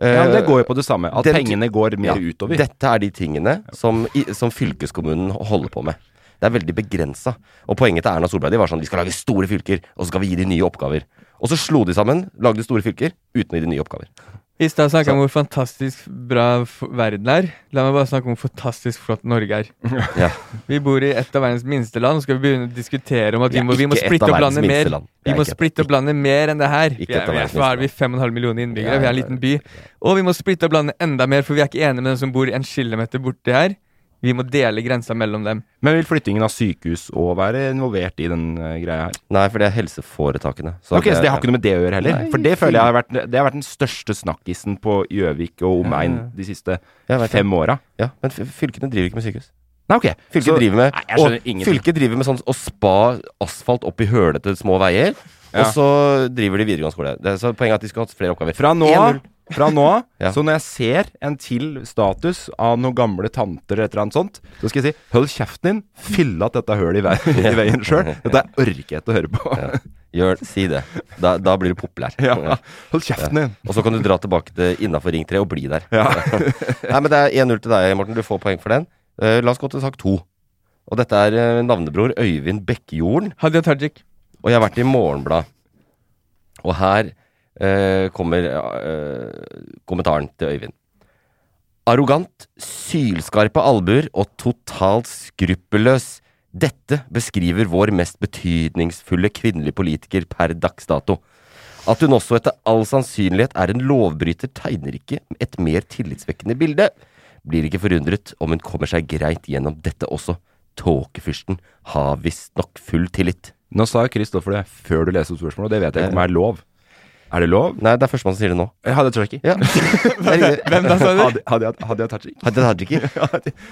Ja, eh, det går jo på det samme. At den- pengene går mer Ja, utover. Dette er de tingene som, som fylkeskommunen holder på med. Det er veldig begrensa. Og poenget til Erna Solberg de var sånn vi skal lage store fylker, og så skal vi gi de nye oppgaver. Og så slo de sammen, lagde store fylker, uten å gi de nye oppgaver. I stad snakka om hvor fantastisk bra verden er. La meg bare snakke om hvor fantastisk flott Norge er. Ja. Vi bor i et av verdens minste land, og skal vi begynne å diskutere om at Vi må, vi må splitte opp landet mer. Vi må splitte opp landet mer enn det her. Så Vi er, vi er, er vi 5,5 millioner innbyggere? Vi er en liten by. Og vi må splitte opp landet enda mer, for vi er ikke enige med den som bor en kilometer borti her. Vi må dele grensa mellom dem. Men vil flyttingen av sykehus òg være involvert i den eh, greia her? Nei, for det er helseforetakene. ok, Så det har ikke noe med det å gjøre heller? Nei, for det føler jeg har vært Det har vært den største snakkisen på Gjøvik og omegn Ja, ja. de siste det. fem åra. Ja, men fylkene driver ikke med sykehus. Nei, ok. Fylket Så- driver med Nei, og. Fylket driver med sånn å spa asfalt opp i hølete små veier. Ja. Og så driver de videregående skole. Det er så Poenget er at de skulle hatt flere oppgaver. Fra nå 1-0. Fra nå av, Ja. så når jeg ser en til status av noen gamle tanter eller et eller annet sånt, så skal jeg si Hold kjeften din, fyll att dette hølet i, vei, i veien sjøl. Dette orker jeg ikke å høre på. Ja. Gjør, si det. Da, da blir du populær. Ja, hold kjeften din. Og så kan du dra tilbake til innafor Ring 3 og bli der. Ja. Nei, men det er 1-0 til deg, Morten. Du får poeng for den. Uh, la oss gå til sak to. Og dette er eh, navnebror Øyvind Bekkejorden. Hadia Tajik. Og jeg har vært i Morgenbladet. Og her kommer eh, kommentaren til Øyvind. Arrogant, sylskarpe albuer og totalt skruppelløs. Dette beskriver vår mest betydningsfulle kvinnelige politiker per dags dato. At hun også etter all sannsynlighet er en lovbryter, tegner ikke et mer tillitsvekkende bilde. Blir ikke forundret om hun kommer seg greit gjennom dette også. Tåkefyrsten har visstnok full tillit. Nå sa Kristoffer det før du leste opp spørsmålet, og det vet jeg ikke om er lov. Er det lov? Nei, det er førstemann som sier det nå. Hadia Tajiki. Ja. Hvem da, sa du? Hadia- Hadia, Hadia Tajik. Hadia Tajiki.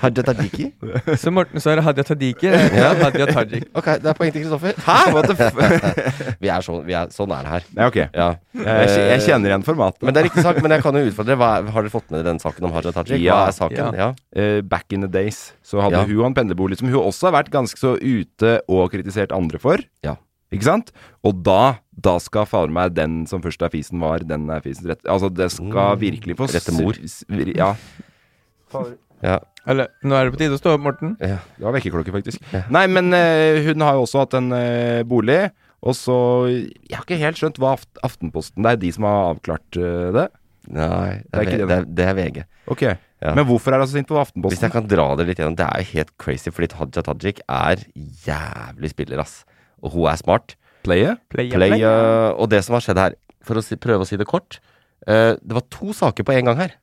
Hadia Tajiki. Så Morten sa Hadia Tajiki. Ja. Hadia Tajik. Ok, det er poeng til Kristoffer. Hæ? What the f... vi er sånn, vi er, sånn er det her. Ja, ok. Ja. Jeg, jeg kjenner igjen formatet. Men det er riktig sak, men jeg kan jo utfordre. Hva har dere fått med dere den saken om Hadia Tajik? Ja. Hva er saken? Ja. Uh, back in the days så hadde Ja. hun en pendlerbolig som hun også har vært ganske så ute og kritisert andre for. Ja. Ikke sant? Og da, da skal fader meg den som først er fisen var, den er fisens rett. Altså, det skal Mm. virkelig få Rette mor. Ja. Ja. Eller, nå er det på tide å stå opp, Morten. Ja. Det var vekkerklokke, faktisk. Nei, men eh, hun har jo også hatt en eh, bolig. Og så Jeg har ikke helt skjønt hva Aft Aftenposten Det er de som har avklart eh, det? Nei, det Det er er, ikke det, det, er, det er VG. Ok. Ja. Men hvorfor er det så sint på Aftenposten? Hvis jeg kan dra det litt gjennom Det er jo helt crazy, fordi Hadia Tajik er jævlig spiller, ass. Og hun er smart. Player? Play, Play, og det som har skjedd her, for å si, prøve å si det kort uh, Det var to saker på en gang her.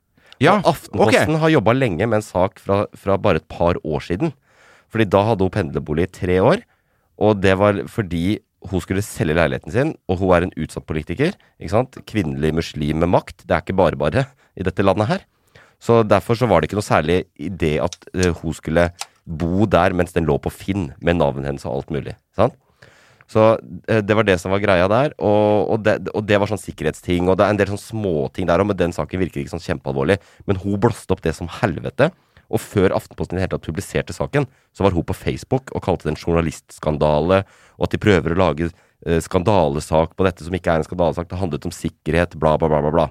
Ja, Og Aftenposten har jobba lenge med en sak fra, fra bare et par år siden. Fordi da hadde hun pendlerbolig i tre år, og det var fordi hun skulle selge leiligheten sin, og hun er en utsatt politiker. ikke sant? Kvinnelig muslim med makt. Det er ikke bare bare i dette landet her. Så derfor så var det ikke noe særlig idé at øh, hun skulle bo der mens den lå på Finn, med navnet hennes og alt mulig. sant? Så eh, det var det som var greia der, og, og, det, og det var sånn sikkerhetsting, og det er en del sånn småting der, og med den saken virker ikke sånn kjempealvorlig. Men hun blåste opp det som helvete. Og før Aftenposten i det hele tatt publiserte saken, så var hun på Facebook og kalte det en journalistskandale, og at de prøver å lage eh, skandalesak på dette som ikke er en skandalesak. Det handlet om sikkerhet, bla, bla, bla, bla. bla.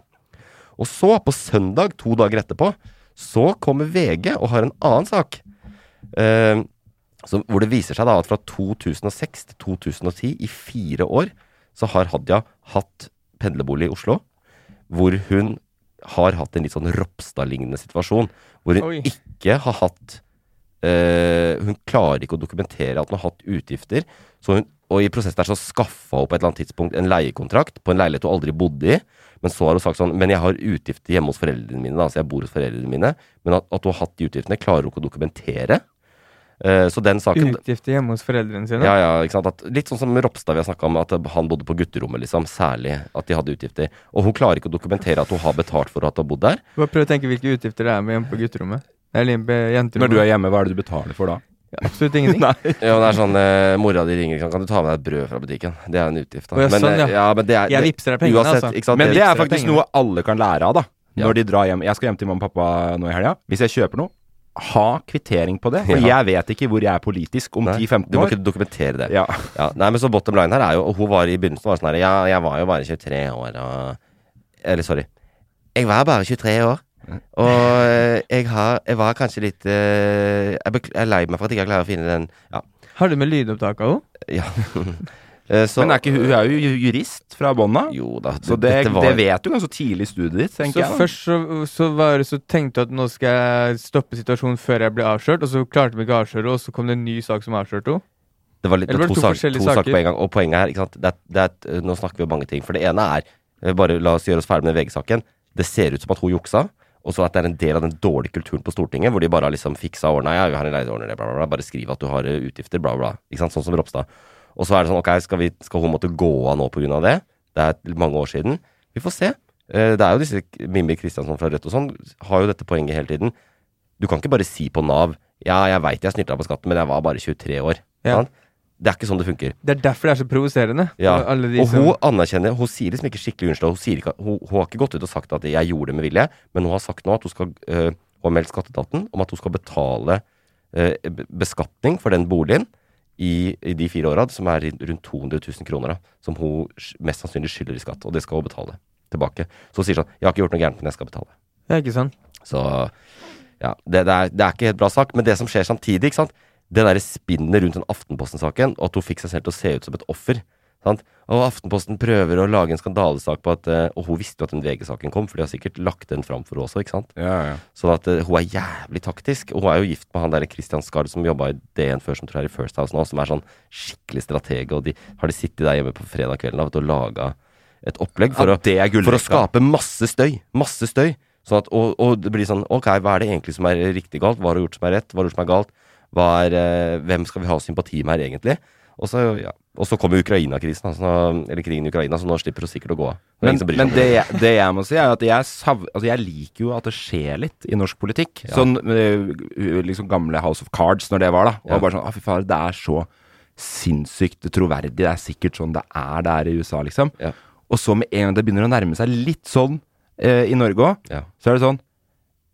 Og så, på søndag, to dager etterpå, så kommer VG og har en annen sak. Eh, som, hvor det viser seg da at fra 2006 til 2010, i fire år, så har Hadia hatt pendlerbolig i Oslo. Hvor hun har hatt en litt sånn Ropstad-lignende situasjon. Hvor hun Oi. ikke har hatt øh, Hun klarer ikke å dokumentere at hun har hatt utgifter. Så hun, og i prosessen der så skaffa hun på et eller annet tidspunkt en leiekontrakt på en leilighet hun aldri bodde i. Men så har hun sagt sånn Men jeg har utgifter hjemme hos foreldrene mine, da, så jeg bor hos foreldrene mine. Men at, at hun har hatt de utgiftene, klarer hun ikke å dokumentere. Eh, så den saken Utgifter hjemme hos foreldrene sine. ja, ja, ikke sant? At, litt sånn som Ropstad vi har snakka om, at han bodde på gutterommet, liksom. Særlig at de hadde utgifter. Og hun klarer ikke å dokumentere at hun har betalt for at hun har bodd der. Bare prøv å tenke hvilke utgifter det er med hjemme på gutterommet. Eller jenterommet. Når du er hjemme, hva er det du betaler for da? Ja, Absolutt ingenting. Ja, det er sånn eh, Mora di ringer, kan, du ta med deg et brød fra butikken? Det er en utgift, da. Men, sånn, ja. eh, ja, men det er Jeg vippser deg pengene, uansett, altså. Ikke sant? Men det er faktisk pengene. noe alle kan lære av, da. Ja. Når de drar hjem. Jeg skal hjem til mamma og pappa nå i helga. Hvis jeg kjøper noe, ha kvittering på det. For Ja. jeg vet ikke hvor jeg er politisk om 10-15 år. Du må år. ikke dokumentere det. Ja. Ja, nei, men så bottom line her er jo Og hun var i begynnelsen var sånn her Ja, jeg var jo bare 23 år og Eller sorry. Jeg var bare 23 år. Og eh, jeg har Jeg var kanskje litt eh, jeg er lei meg for at jeg ikke klarer å finne den Ja. Har du med lydopptak av henne? ja. Eh, så, Men er ikke, hun er jo jurist fra bånn av. Jo da. Så det, var- det vet du ganske tidlig i studiet ditt, tenker Så jeg. først så, så, var, det- så tenkte du at nå skal jeg stoppe situasjonen før jeg blir avslørt, og så klarte vi ikke å avsløre, og så kom det en ny sak som avslørte henne. Det var litt Eller var det to, to sak, to saker saker? på en gang. Og poenget her, ikke sant det er, det er, Nå snakker vi om mange ting. For det ene er eh, Bare la oss gjøre oss ferdig med VG-saken. Det ser ut som at hun juksa. Og så at det er en del av den dårlige kulturen på Stortinget, hvor de bare har liksom fiksa og ordna. Ja, vi har en leieordner, bla, bla, bla. Bare skriv at du har eh, utgifter, bla, bla. bla. Ikke sant? Sånn som Ropstad. Og så er det sånn, ok, skal, vi, skal hun måtte gå av nå pga. det? Det er mange år siden. Vi får se. Eh, Det er jo disse Mimmi Kristiansson fra Rødt og sånn, har jo dette poenget hele tiden. Du kan ikke bare si på Nav Ja, jeg veit jeg snylta på skatten, men jeg var bare 23 år. Ja. Det er ikke sånn det funker. Det er derfor det er så provoserende. Ja, og som- hun anerkjenner Hun sier liksom ikke skikkelig unnskyld. Hun, ikke, hun, hun har ikke gått ut og sagt at 'jeg gjorde det med vilje', men hun har sagt nå at hun skal øh, Hun har meldt skatteetaten om at hun skal betale øh, beskatning for den boligen i, i de fire åra, som er rundt 200 000 kroner, da, som hun mest sannsynlig skylder i skatt. Og det skal hun betale tilbake. Så hun sier sånn 'Jeg har ikke gjort noe gærent, men jeg skal betale'. Det er ikke sant? Så ja, det, det, er, det er ikke helt bra sak, men det som skjer samtidig, ikke sant Det derre spinnet rundt den Aftenposten-saken, og at hun fikk seg selv til å se ut som et offer. Sant? Og Aftenposten prøver å lage en skandalesak på at eh, Og hun visste jo at den VG-saken kom, for de har sikkert lagt den fram for henne også, ikke sant? Ja, ja. Sånn at eh, hun er jævlig taktisk. Og hun er jo gift med han der Christian Skard som jobba i DN før, som tror jeg er i First House nå, som er sånn skikkelig strateg, og de har de sittet der hjemme på fredag kvelden og laga et opplegg for, Ja, å, det er for å skape masse støy. Masse støy. Sånn at, og, og det blir sånn Ok, hva er det egentlig som er riktig galt? Hva har du gjort som er rett? Hva har du gjort som er galt? Er, eh, hvem skal vi ha sympati med her, egentlig? Og så, ja. Og så kommer Ukraina-krisen, altså, eller krigen i Ukraina, så nå slipper hun sikkert å gå av. Men, men det, jeg, det jeg må si, er at jeg, sav, altså jeg liker jo at det skjer litt i norsk politikk. Ja. Sånn øh, liksom gamle House of Cards, når det var, da. Og Ja. bare sånn Å, fy fader, det er så sinnssykt troverdig. Det er sikkert sånn det er der i USA, liksom. Ja. Og så med en gang det begynner å nærme seg litt sånn eh, i Norge òg, så er det sånn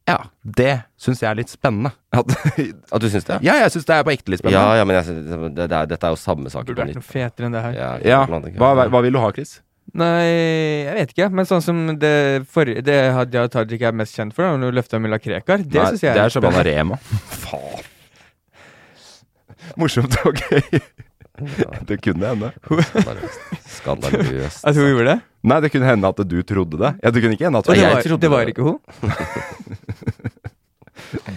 Ja, det syns jeg er litt spennende. At, At du syns det? ja, jeg syns det er på ekte litt spennende. ja, men jeg, synes- det, det er, dette er jo samme sak. Burde vært noe fetere enn det her. Ja, Ja, hva, hva vil du ha, Chris? Nei, jeg vet ikke. Men sånn som det forrige Det Hadia Tajik er mest kjent for, da, når hun løfta mulla Krekar, det syns jeg det er. Shabana Rema. Faen. Morsomt og gøy. Det kunne hende. Skandaløst. At hun gjorde det? Nei, det kunne hende at du trodde det. Ja, det kunne ikke hende at Og det jeg var, trodde det var ikke hun?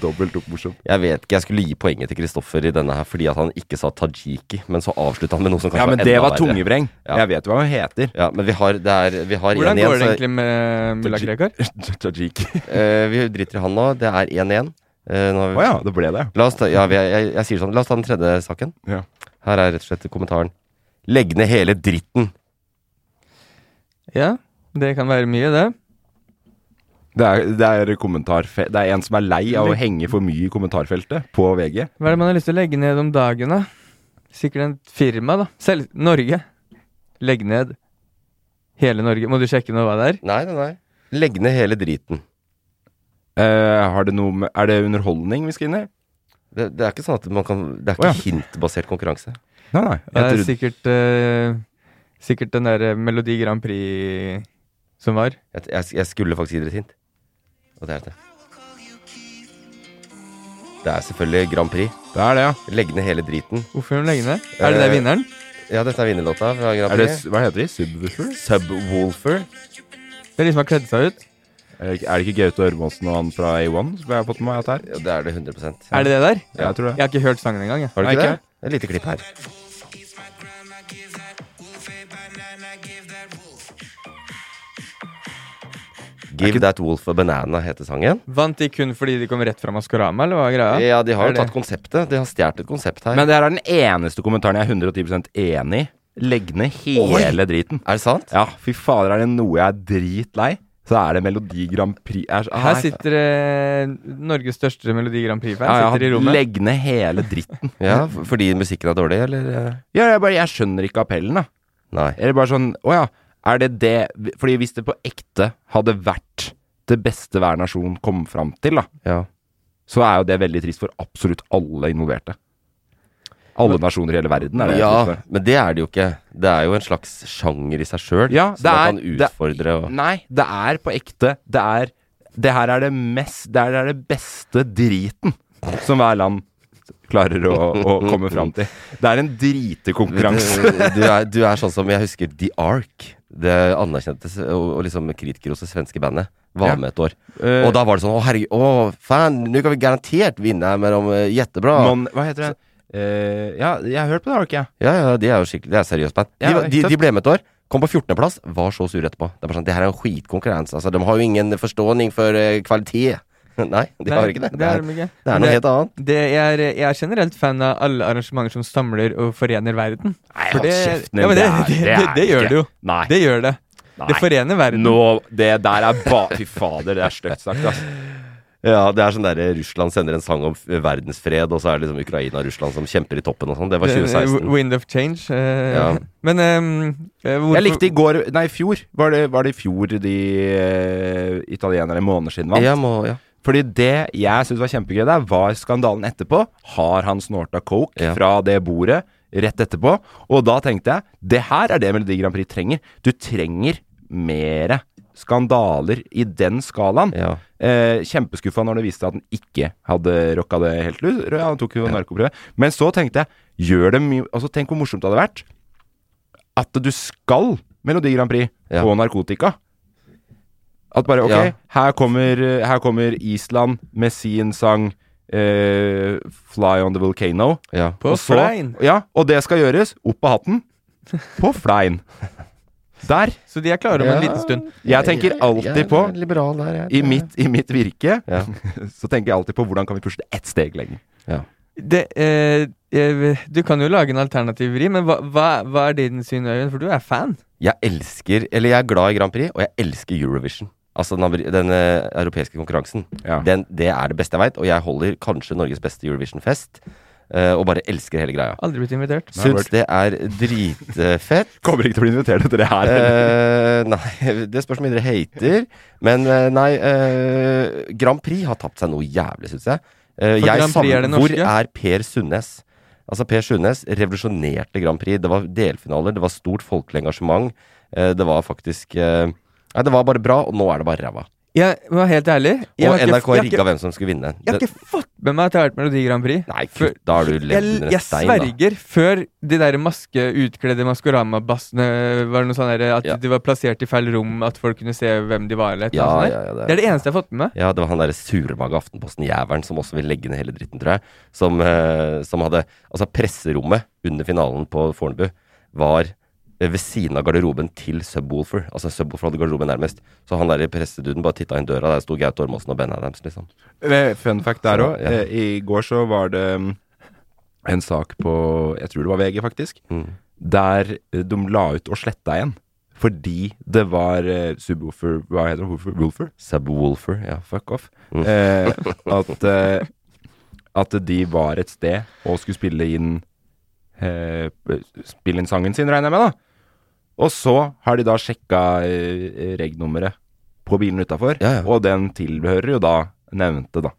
Dobbelt opp morsom. Jeg vet ikke, jeg skulle gi poenget til Kristoffer i denne her fordi at han ikke sa Tajiki, men så avslutta han med noe som kanskje Ja, men var det enda var verre. tungevreng. Ja. Jeg vet jo hva hun heter. Ja, men vi har, det er, vi har Hvordan 1-1, går det egentlig med mulla Krekar? Tajiki. uh, vi driter i han nå. Det er 1-1. Å uh, har Å ja, det ble det. La oss ta, ja, vi, jeg, jeg sier sånn, la oss ta den tredje saken. Ja. Her er rett og slett kommentaren. Legg ned hele dritten. Ja, det kan være mye, det. Det er, det er. Det er en som er lei av å henge for mye i kommentarfeltet på VG. Hva er det man har lyst til å legge ned om dagen, da? Sikkert en firma, da. Selv Norge. Legg ned hele Norge. Må du sjekke nå hva det er? Nei, nei, nei. Legg ned hele driten. Uh, har det noe med Er det underholdning vi skal inn i? Det, det er ikke sånn at man kan Det er ikke oh, ja. hintbasert konkurranse. Nei, nei. Det er trodde, sikkert eh, Sikkert den der Melodi Grand Prix som var. Jeg, jeg, jeg skulle faktisk gi dere et hint. Og det er det. Det er selvfølgelig Grand Prix. det er det, ja. Legg ned hele driten. Hvorfor de legge ned? Er det det Eh, vinneren? Ja, dette er vinnerlåta fra Grand Er det, Prix. hva heter de? Subwoofer? Subwoolfer. Det er de som har kledd seg ut. Er det, ikke- Gaute Ørmåsen og han fra A1 som jeg har fått med meg at her? Ja, det er det 100% Er det det der? Ja, jeg tror det. Jeg har ikke hørt sangen engang. jeg. Har du ikke ikke det? Et lite klipp her. Give That Wolf a Banana heter sangen. Vant de kun fordi de kom rett fra Maskorama, eller hva er greia? Ja, de har jo tatt konseptet. De har stjålet et konsept her. Men det her er den eneste kommentaren jeg er 110 enig i. Legg ned hele driten. er det sant? Ja, fy fader, er det noe jeg er dritlei, så er det Melodi Grand Prix. Er, ah, Her sitter eh, Norges største Melodi Grand Prix-fan ja, ja, sitter i rommet. Legg ned hele dritten. Ja, fordi musikken er dårlig, eller? Ja, jeg, bare, jeg skjønner ikke appellen, da. Nei. Eller bare sånn Å ja, er det det Fordi hvis det på ekte hadde vært det beste hver nasjon kom fram til, da, Ja. så er jo det veldig trist for absolutt alle involverte. Alle nasjoner i hele verden er det. Ja, men det er det jo ikke. Det er jo en slags sjanger i seg sjøl. Ja, som man kan utfordre og Nei, det er på ekte. Det er Det her er det mest Det her er det beste driten som hver land klarer å, å komme fram til. Det er en dritekonkurranse. Du, du, er, du er sånn som jeg husker The Ark. Det anerkjente og, og liksom det svenske bandet. Var Ja. med et år. Uh, og da var det sånn Å, herregud, å, fan, nå kan vi garantert vinne med dem. Jettebra. Jättebra. Mon, hva heter det? Uh, ja, jeg har hørt på det, har du ikke? Ja, ja, de er jo skikkelig Det er seriøst band. De, Ja, de, de ble med et år. Kom på 14.-plass, var så sur etterpå. Det er bare sånn, det her er en skitkonkurranse. Altså, de har jo ingen forståning for uh, kvalitet. Nei, de har ikke det. Det er de ikke. det er noe helt annet. Det, er, jeg er generelt fan av alle arrangementer som samler og forener verden. Nei, hold kjeften din, men det, det er- det, det det, er det gjør det jo. Nei. Det gjør det. Det forener verden. Nå, det der er ba... Fy fader, det er stygt sagt, altså. Ja, det er sånn der Russland sender en sang om verdensfred, og så er det liksom Ukraina og Russland som kjemper i toppen og sånn. Det var 2016. Wind of change. eh, Ja. Men ehm, eh, hvorfor Jeg likte i går Nei, i fjor. Var det, var det i fjor de eh, italienerne måneder siden vant? Ja, må, ja. Fordi det jeg syntes var kjempegøy der, var skandalen etterpå. Har han snorta coke Ja. fra det bordet rett etterpå? Og da tenkte jeg det her er det Melodi Grand Prix trenger. Du trenger mere skandaler i den skalaen. Ja. Eh, Kjempeskuffa når det viste at han ikke hadde rocka det helt ut. Ja, han tok jo narkoprøve. Men så tenkte jeg gjør det mye Altså Tenk hvor morsomt det hadde vært at du skal Melodi Grand Prix Ja. på narkotika. At bare ok, Ja. her, kommer, her kommer Island med sin sang eh, 'Fly on the Volcano'. Ja. På Og så- Flein. Ja, og det skal gjøres opp av hatten på Flein. Der. Så de er klare om en liten stund. Jeg tenker alltid på er der, jeg. i mitt, I mitt virke Ja. så tenker jeg alltid på hvordan kan vi pushe det ett steg lenger. Ja. Det, eh, eh, du kan jo lage en alternativ vri, men hva, hva, hva er din syn, Øyvind? For du er fan. Jeg elsker Eller jeg er glad i Grand Prix, og jeg elsker Eurovision. Altså den, den europeiske konkurransen. Ja. Den, det er det beste jeg veit, og jeg holder kanskje Norges beste Eurovision-fest. Uh, og bare elsker hele greia. Aldri blitt invitert. Syns det er dritfett. Kommer ikke til å bli invitert etter det her. Uh, nei, det spørs hvor mye dere hater. Men uh, nei, eh, Grand Prix har tapt seg noe jævlig, syns jeg. Eh, jeg Grand Prix er det savner- Hvor er Per Sundnes? Altså Per Sundnes revolusjonerte Grand Prix. Det var delfinaler, det var stort folkelig engasjement. Det var faktisk Nei, det var bare bra, og nå er det bare ræva. Jeg var helt ærlig. Jeg Og NRK jeg rigga hvem som skulle vinne. Jeg har ikke fått med meg at det har vært Melodi Grand Prix. Nei, Før- da har du levd jeg, under jeg en stein, da. sverger, før de der maske, utkledde Maskorama-bassene var noe sånn At Ja. de var plassert i feil rom, at folk kunne se hvem de var, eller et Ja, eller ja, ja, det er- det er det eneste jeg har fått med meg. Ja, det var han derre surmaga Aftenposten-jævelen som også vil legge ned hele dritten, tror jeg. Som, eh, som hadde Altså, presserommet under finalen på Fornebu var ved siden av garderoben til Subwoolfer. Altså, Subwoolfer hadde garderoben nærmest. Så han der i presseduden bare titta inn døra, der sto Gaute Ormåsen og Ben Adams, liksom. Eh, Fun fact der òg. ja. I går så var det mm, en sak på Jeg tror det var VG, faktisk. Mm. Der eh, de la ut og sletta igjen. Fordi det var uh, Subwoolfer Hva heter det? Wolfer? Woolfer? Subwoolfer, ja. Fuck off. Mm. Eh, at, eh, at de var et sted og skulle spille inn eh, Spille inn sangen sin, regner jeg med, da. Og så har de da sjekka eh, reg-nummeret på bilen utafor, Ja, ja. og den tilhører jo da nevnte, da.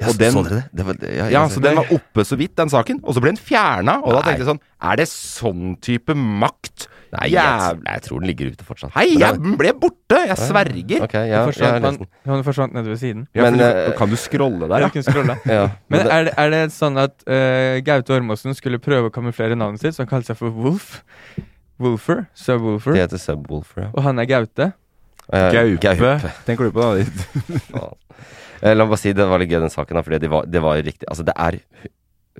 Ja, Og den- så dere det? det var, ja, Ja, så den var oppe så vidt, den saken. Og så ble den fjerna. Og da tenkte jeg sånn Er det sånn type makt? Nei, jeg, Jævlig jeg tror den ligger ute fortsatt. Hei, jeg den ble borte! Jeg sverger. Okay, ja, Det forsvant, har den. forsvant nede ved siden. Ja, Men, eh, du- kan du scrolle der, ja? kunne scrolle. Ja, Men det- er det, er det sånn at uh, Gaute Ormåsen skulle prøve å kamuflere navnet sitt, så han kalte seg for Wolf? Wolfer? Subwoolfer? det heter Subwoolfer, ja. Og han er Gaute? Eh, Gaupe. Tenker du på det? Eh, La meg bare si det var litt gøy den saken, da, fordi det var, det var riktig Altså, det er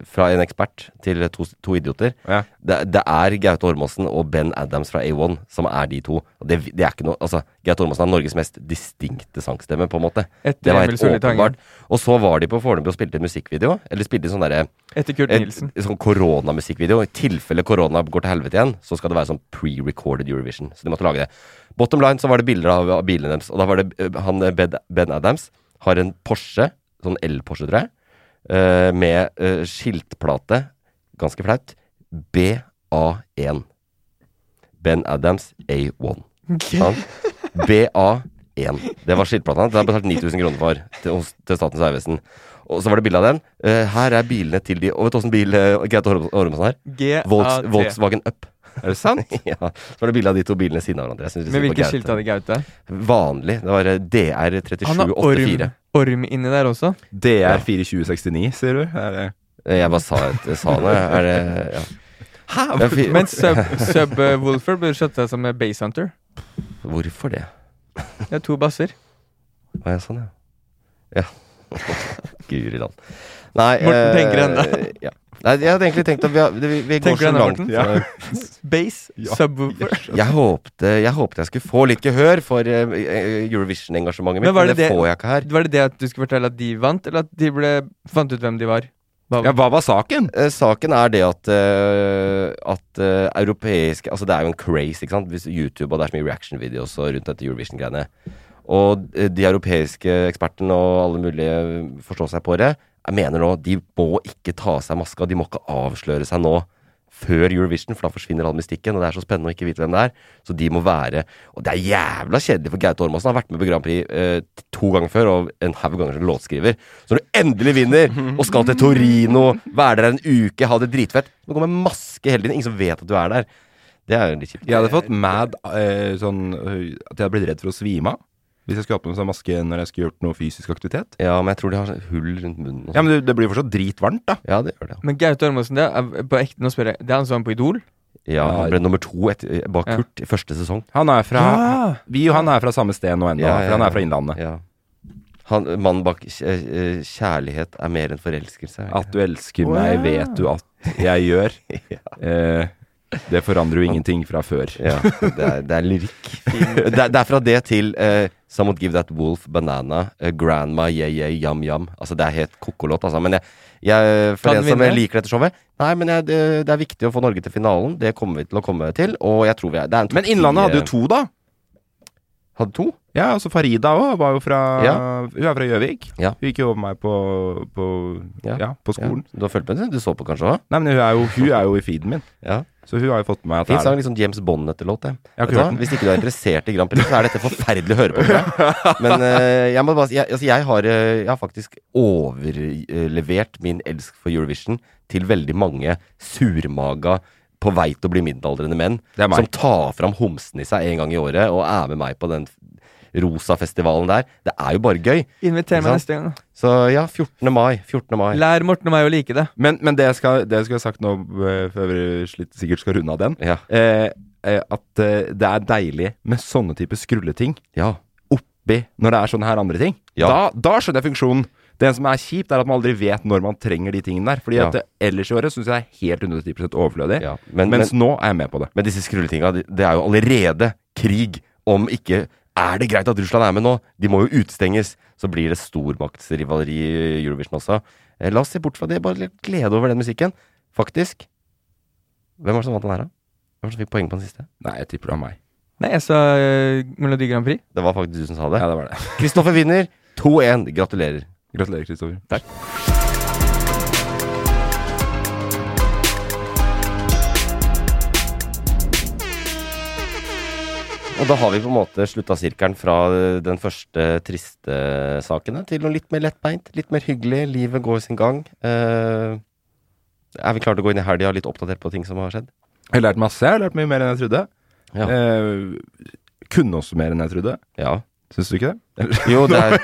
fra en ekspert til to, to idioter. Ja. Det, det er Gaute Ormåsen og Ben Adams fra A1 som er de to. Det, det er ikke noe Altså, Gaute Ormåsen er Norges mest distinkte sangstemme, på en måte. Etter Det var helt åpenbart. Og så var de på Fornebu og spilte en musikkvideo. Eller spilte sånn derre Etter Kurt et- Nilsen. en sånn koronamusikkvideo. I tilfelle korona går til helvete igjen, så skal det være sånn pre-recorded Eurovision. Så de måtte lage det. Bottom line så var det bilder av, av bilene deres, og da var det eh, han eh, Ben, ben Adams har en Porsche, sånn El-Porsche, tror jeg, eh, med uh, skiltplate, ganske flaut, BA1. Ben Adams A1. Okay. BA1. Det var skiltplata. Det har jeg betalt 9000 kroner for til, til Statens vegvesen. Og så var det bilde av den. Uh, her er bilene til de Og vet du åssen bil uh, Gaute Orm- Ormesen har? Volks, Volkswagen Up. Er det sant? ja. Så var det bilde av de to bilene siden av hverandre. Men hvilket skilt hadde Gaute? Vanlig. Det var eh, Han har orm, DR3784. Orm inni der også. DR 42069, sier du? Er det Eh, Jeg bare sa, et, jeg sa det. Er det ja. Hæ? Men Sub, sub eh, Wolfer burde skjøtte seg som Base Hunter. Hvorfor det? Det er to basser. Å ja, sånn, ja. Ja. Guri land. Nei Morten eh, tenker ennå. Ja. Nei, jeg hadde egentlig tenkt at vi, har- vi, vi går så langt ja. Base, subwoofer. jeg håpte, jeg håpte jeg skulle få litt gehør for eh, Eurovision-engasjementet mitt, Men men, det, det, får jeg ikke her. var det det at du skulle fortelle at de vant, eller at de ble, fant ut hvem de var? Hva, Ja, hva var saken? Eh, saken er det at, uh, at uh, europeiske Altså, det er jo en craze, ikke sant? Hvis YouTube, og det er så mye reaction-videos rundt dette Eurovision-greiene. Og de europeiske ekspertene og alle mulige forstår seg på det, jeg mener nå de må ikke ta av seg maska. De må ikke avsløre seg nå før Eurovision, for da forsvinner all mystikken. Og det er så spennende å ikke vite hvem det er. Så de må være Og det er jævla kjedelig for Gaute Ormåsen. Han har vært med på Grand Prix eh, to ganger før, og en haug ganger som låtskriver. Så når du endelig vinner, og skal til Torino, være der en uke, ha det dritfett Du går med maske hele tiden. Ingen som vet at du er der. Det er litt kjipt. Jeg hadde fått mad eh, sånn At jeg hadde blitt redd for å svime av. Hvis jeg skulle hatt på meg sånn maske når jeg skulle gjort noe fysisk aktivitet. Ja, men jeg tror de har sånn hull rundt munnen. Ja, sånn. men det, det blir fortsatt dritvarmt, da. Ja, det gjør det. Men Gaute Ormåsen, det er på ekte, nå spør jeg, det er han som var på Idol? Ja, han ble nummer to et, bak Ja. Kurt i første sesong. Han er fra Ja! Vi og han er fra samme sted nå ennå, Ja, ja, for han er fra Innlandet. Ja. Han, mannen bak eh, 'Kjærlighet er mer enn forelskelse'. At du elsker meg, vet du at jeg gjør. eh, det forandrer jo ingenting fra før. Ja, det er, det er lyrikk. det, det er fra det til uh, Someone give that wolf banana', uh, 'Grandma yeah yeah yum yum'. Altså, det er helt ko-ko-låt, altså. Men jeg, jeg, for en som jeg liker dette showet Nei, men jeg, det, det er viktig å få Norge til finalen. Det kommer vi til å komme til. Og jeg tror vi er det er en Men Innlandet hadde jo to, da. eh, Hadde to? Ja, altså Farida òg var jo fra Ja. Hun er fra Gjøvik. Ja. Hun gikk jo over meg på, på, Ja. ja. på skolen. Du har fulgt med? Du så på kanskje òg? Nei, men hun er, jo, hun er jo i feeden min. Ja. Så hun har jo fått med meg at Fin sang, liksom James. Jeg du hva? hørt den. Hvis ikke du er interessert i Grand Prix, så er dette forferdelig å høre på. Meg. Men eh, jeg må bare jeg, altså, jeg, har, eh, jeg har faktisk overlevert min elsk for Eurovision til veldig mange surmaga på vei til å bli middelaldrende menn. Som tar fram homsen i seg en gang i året og er med meg på den rosa-festivalen der. Det er jo bare gøy. Inviter meg neste gang. Så ja, 14. mai. 14. mai. Lær Morten og meg å like det. Men, men det jeg skal, det jeg skulle ha sagt nå, eh, før vi sikkert skal runde av den, Ja. eh, eh, at eh, det er deilig med sånne type skrulleting Ja. oppi når det er sånne her andre ting. Ja. Da, da skjønner jeg funksjonen. Det som er kjipt, er at man aldri vet når man trenger de tingene der. Fordi Ja. at ellers i året syns jeg det er helt 110 overflødig. Ja, men- mens nå er jeg med på det. Men disse skrulletinga, det det er jo allerede krig om ikke Er det greit at Russland er med nå? De må jo utestenges. Så blir det stormaktsrivaleri i Eurovision også. Eh, la oss se bort fra det. Bare litt glede over den musikken. Faktisk. Hvem var det som vant den her, da? Hvem var det som fikk poeng på den siste? Nei, jeg tipper det var meg. Nei, jeg sa uh, Melodi Grand Prix. Det var faktisk du som sa det. Ja, det var det. Kristoffer vinner. 2-1. Gratulerer. Gratulerer, Kristoffer. Takk. Og da har vi på en måte slutta sirkelen fra eh, den første triste sakene til noe litt mer lettbeint, litt mer hyggelig. Livet går sin gang. Uh, er vi klare til å gå inn i helga litt oppdatert på ting som har skjedd? Jeg har lært masse. Jeg har lært mye mer enn jeg trodde. Ja. Uh, kunne også mer enn jeg trodde. Ja. Syns du ikke det? Jo, det er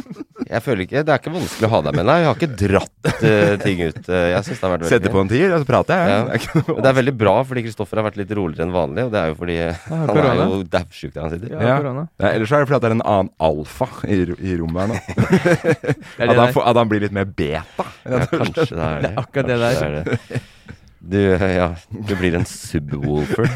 Jeg føler ikke Det er ikke vanskelig å ha deg med. Nei, jeg har ikke dratt uh, ting ut. Uh, jeg synes det har vært veldig Setter på en tier, og så prater jeg. Ja. Det er ikke Det er veldig bra, fordi Kristoffer har vært litt roligere enn vanlig. Og det er jo fordi han er jo dævsjuk der han sitter. Ja, ja. Ja, ellers er det fordi at det er en annen alfa i, i rommet her nå. At, han får, at han blir litt mer beta. Ja, kanskje det er det. Det er akkurat det der. er det. Du, ja, du blir en subwoolfer.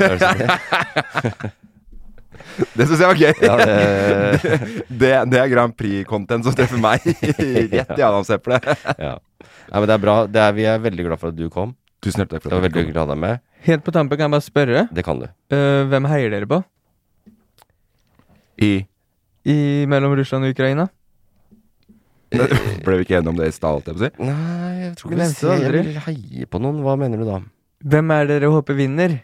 det? Syns jeg var gøy. Ja, det- det, det er Grand Prix-content som treffer meg rett i adamseplet. Ja. ja, men det er bra. Det er, vi er veldig glad for at du kom. Tusen hjertelig takk Det for var at veldig du hyggelig å ha deg med. Helt på tampen kan jeg bare spørre. Det kan du. Uh, hvem heier dere på? I I mellom Russland og Ukraina? Ble vi ikke enige om det i stad, holdt jeg på å si? Nei, jeg tror ikke vi det jeg aldri. heie på noen. Hva mener du da? Hvem er dere håper vinner?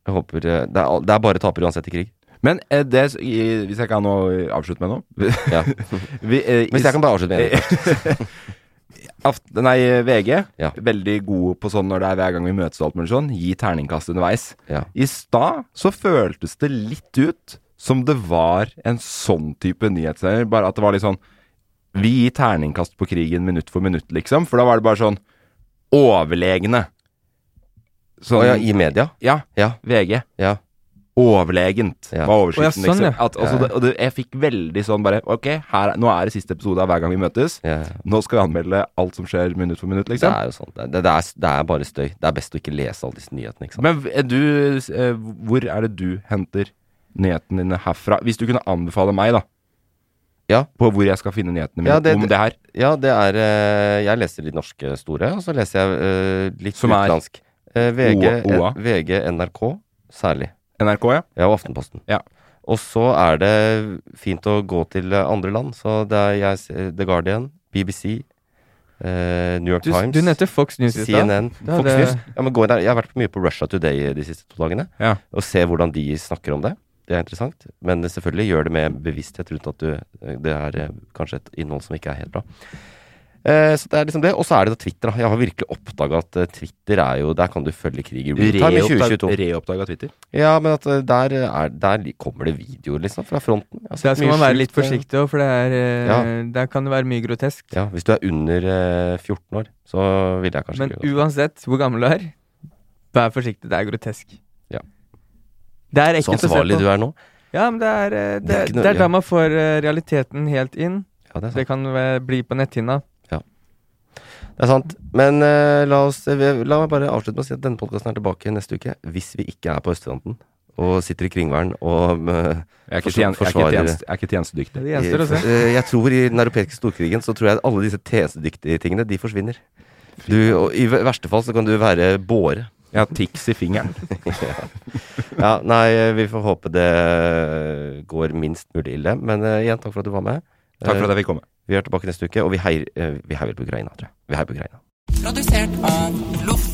Jeg håper eh, Det er, det er bare tapere uansett i krig. Men eh, det, hvis jeg kan nå avslutte med noe Ja. vi, eh, Hvis jeg kan bare avslutte med noe. Nei, VG, Ja. veldig gode på sånn når det er hver gang vi møtes og alt mulig sånn, gi terningkast underveis. Ja. I stad så føltes det litt ut som det var en sånn type nyhetssender, bare at det var litt sånn Vi gir terningkast på krigen minutt for minutt, liksom. For da var det bare sånn overlegne. Så ja, i media? Ja. Ja. VG. Ja. Overlegent Ja. var overskriften. Ja, sånn, liksom. ja. At, altså, Ja, ja. det, og det, jeg fikk veldig sånn bare Ok, her, er- nå er det siste episode av hver gang vi møtes. Ja. Nå skal vi anmelde alt som skjer minutt for minutt, Det liksom. er jo sånn. Det, det, det, er, det er bare støy. Det er best å ikke lese alle disse nyhetene, ikke sant. Men du, eh, hvor er det du henter nyhetene dine herfra? Hvis du kunne anbefale meg, da, Ja. på hvor jeg skal finne nyhetene mine Ja, det- om det her. Ja, det er eh, Jeg leser litt norske store, og så leser jeg eh, litt Som utenlandsk. Eh, VG, OA. OA. VG, NRK særlig. NRK, ja. Ja, og Aftenposten. Ja. Og så er det fint å gå til eh, andre land. Så det er jeg, The Guardian, BBC, eh, New York Du, Times, du nevnte Fox News i stad. CNN. Fox det... News. Ja, men gå inn der. Jeg har vært mye på Russia Today de siste to dagene. Ja. Og se hvordan de snakker om det. Det er interessant. Men selvfølgelig gjør det med bevissthet rundt at du, det er eh, kanskje et innhold som ikke er helt bra. Eh, så det er liksom det. Og så er det da Twitter. Jeg har virkelig oppdaga at eh, Twitter er jo Der kan du følge krig i real time Reoppdaga Twitter. Ja, men at eh, der, er, der kommer det videoer, liksom, fra fronten. Altså, Der skal man være litt forsiktig òg, for det er, Ja. der kan det være mye grotesk. Ja, hvis du er under eh, 14 år, så vil jeg kanskje Men ikke uansett hvor gammel du er, vær forsiktig. Det er grotesk. Ja. Det er Så ekkelt å se ansvarlig du er nå. Ja, men det er, det, Det er da man får realiteten helt inn. Ja, det. Det kan bli på netthinna. Det er sant. Men uh, la, oss, vi- la meg bare avslutte med å si at denne podkasten er tilbake neste uke. Hvis vi ikke er på østfronten og sitter i kringvern og uh, Jeg er ikke, forsva- jeg er ikke, jeg er ikke tjenestedyktig. Det gjenstår å se. Eh, Jeg tror i den europeiske storkrigen så tror jeg at alle disse tjenestedyktige tingene, de forsvinner. Du, og I verste fall så kan du være båre. Har tics i fingeren. ja, nei, vi får håpe det går minst mulig ille. Men uh, igjen, takk for at du var med. Takk for at Eh, jeg fikk komme. Vi er tilbake neste uke, og vi heier, eh, vi heier vel på Ukraina, tror jeg. Vi heier på Ukraina. Produsert av Loff.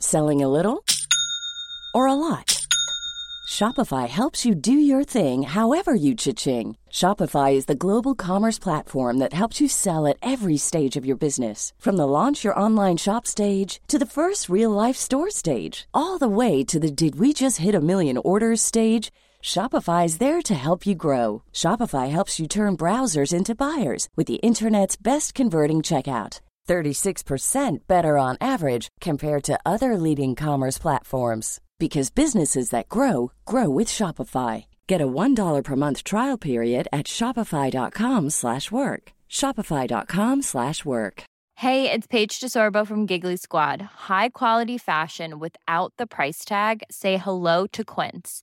Selling a little or a lot? Shopify helps you do your thing however you cha-ching. Shopify is the global commerce platform that helps you sell at every stage of your business. From the launch your online shop stage to the first real life store stage, all the way to the did we just hit a million orders stage. Shopify is there to help you grow. Shopify helps you turn browsers into buyers with the internet's best converting checkout. 36% better on average compared to other leading commerce platforms because businesses that grow grow with Shopify. Get a $1 per month trial period at shopify.com/work. shopify.com/work. Hey, it's Paige DeSorbo from Giggly Squad. High quality fashion without the price tag. Say hello to Quince.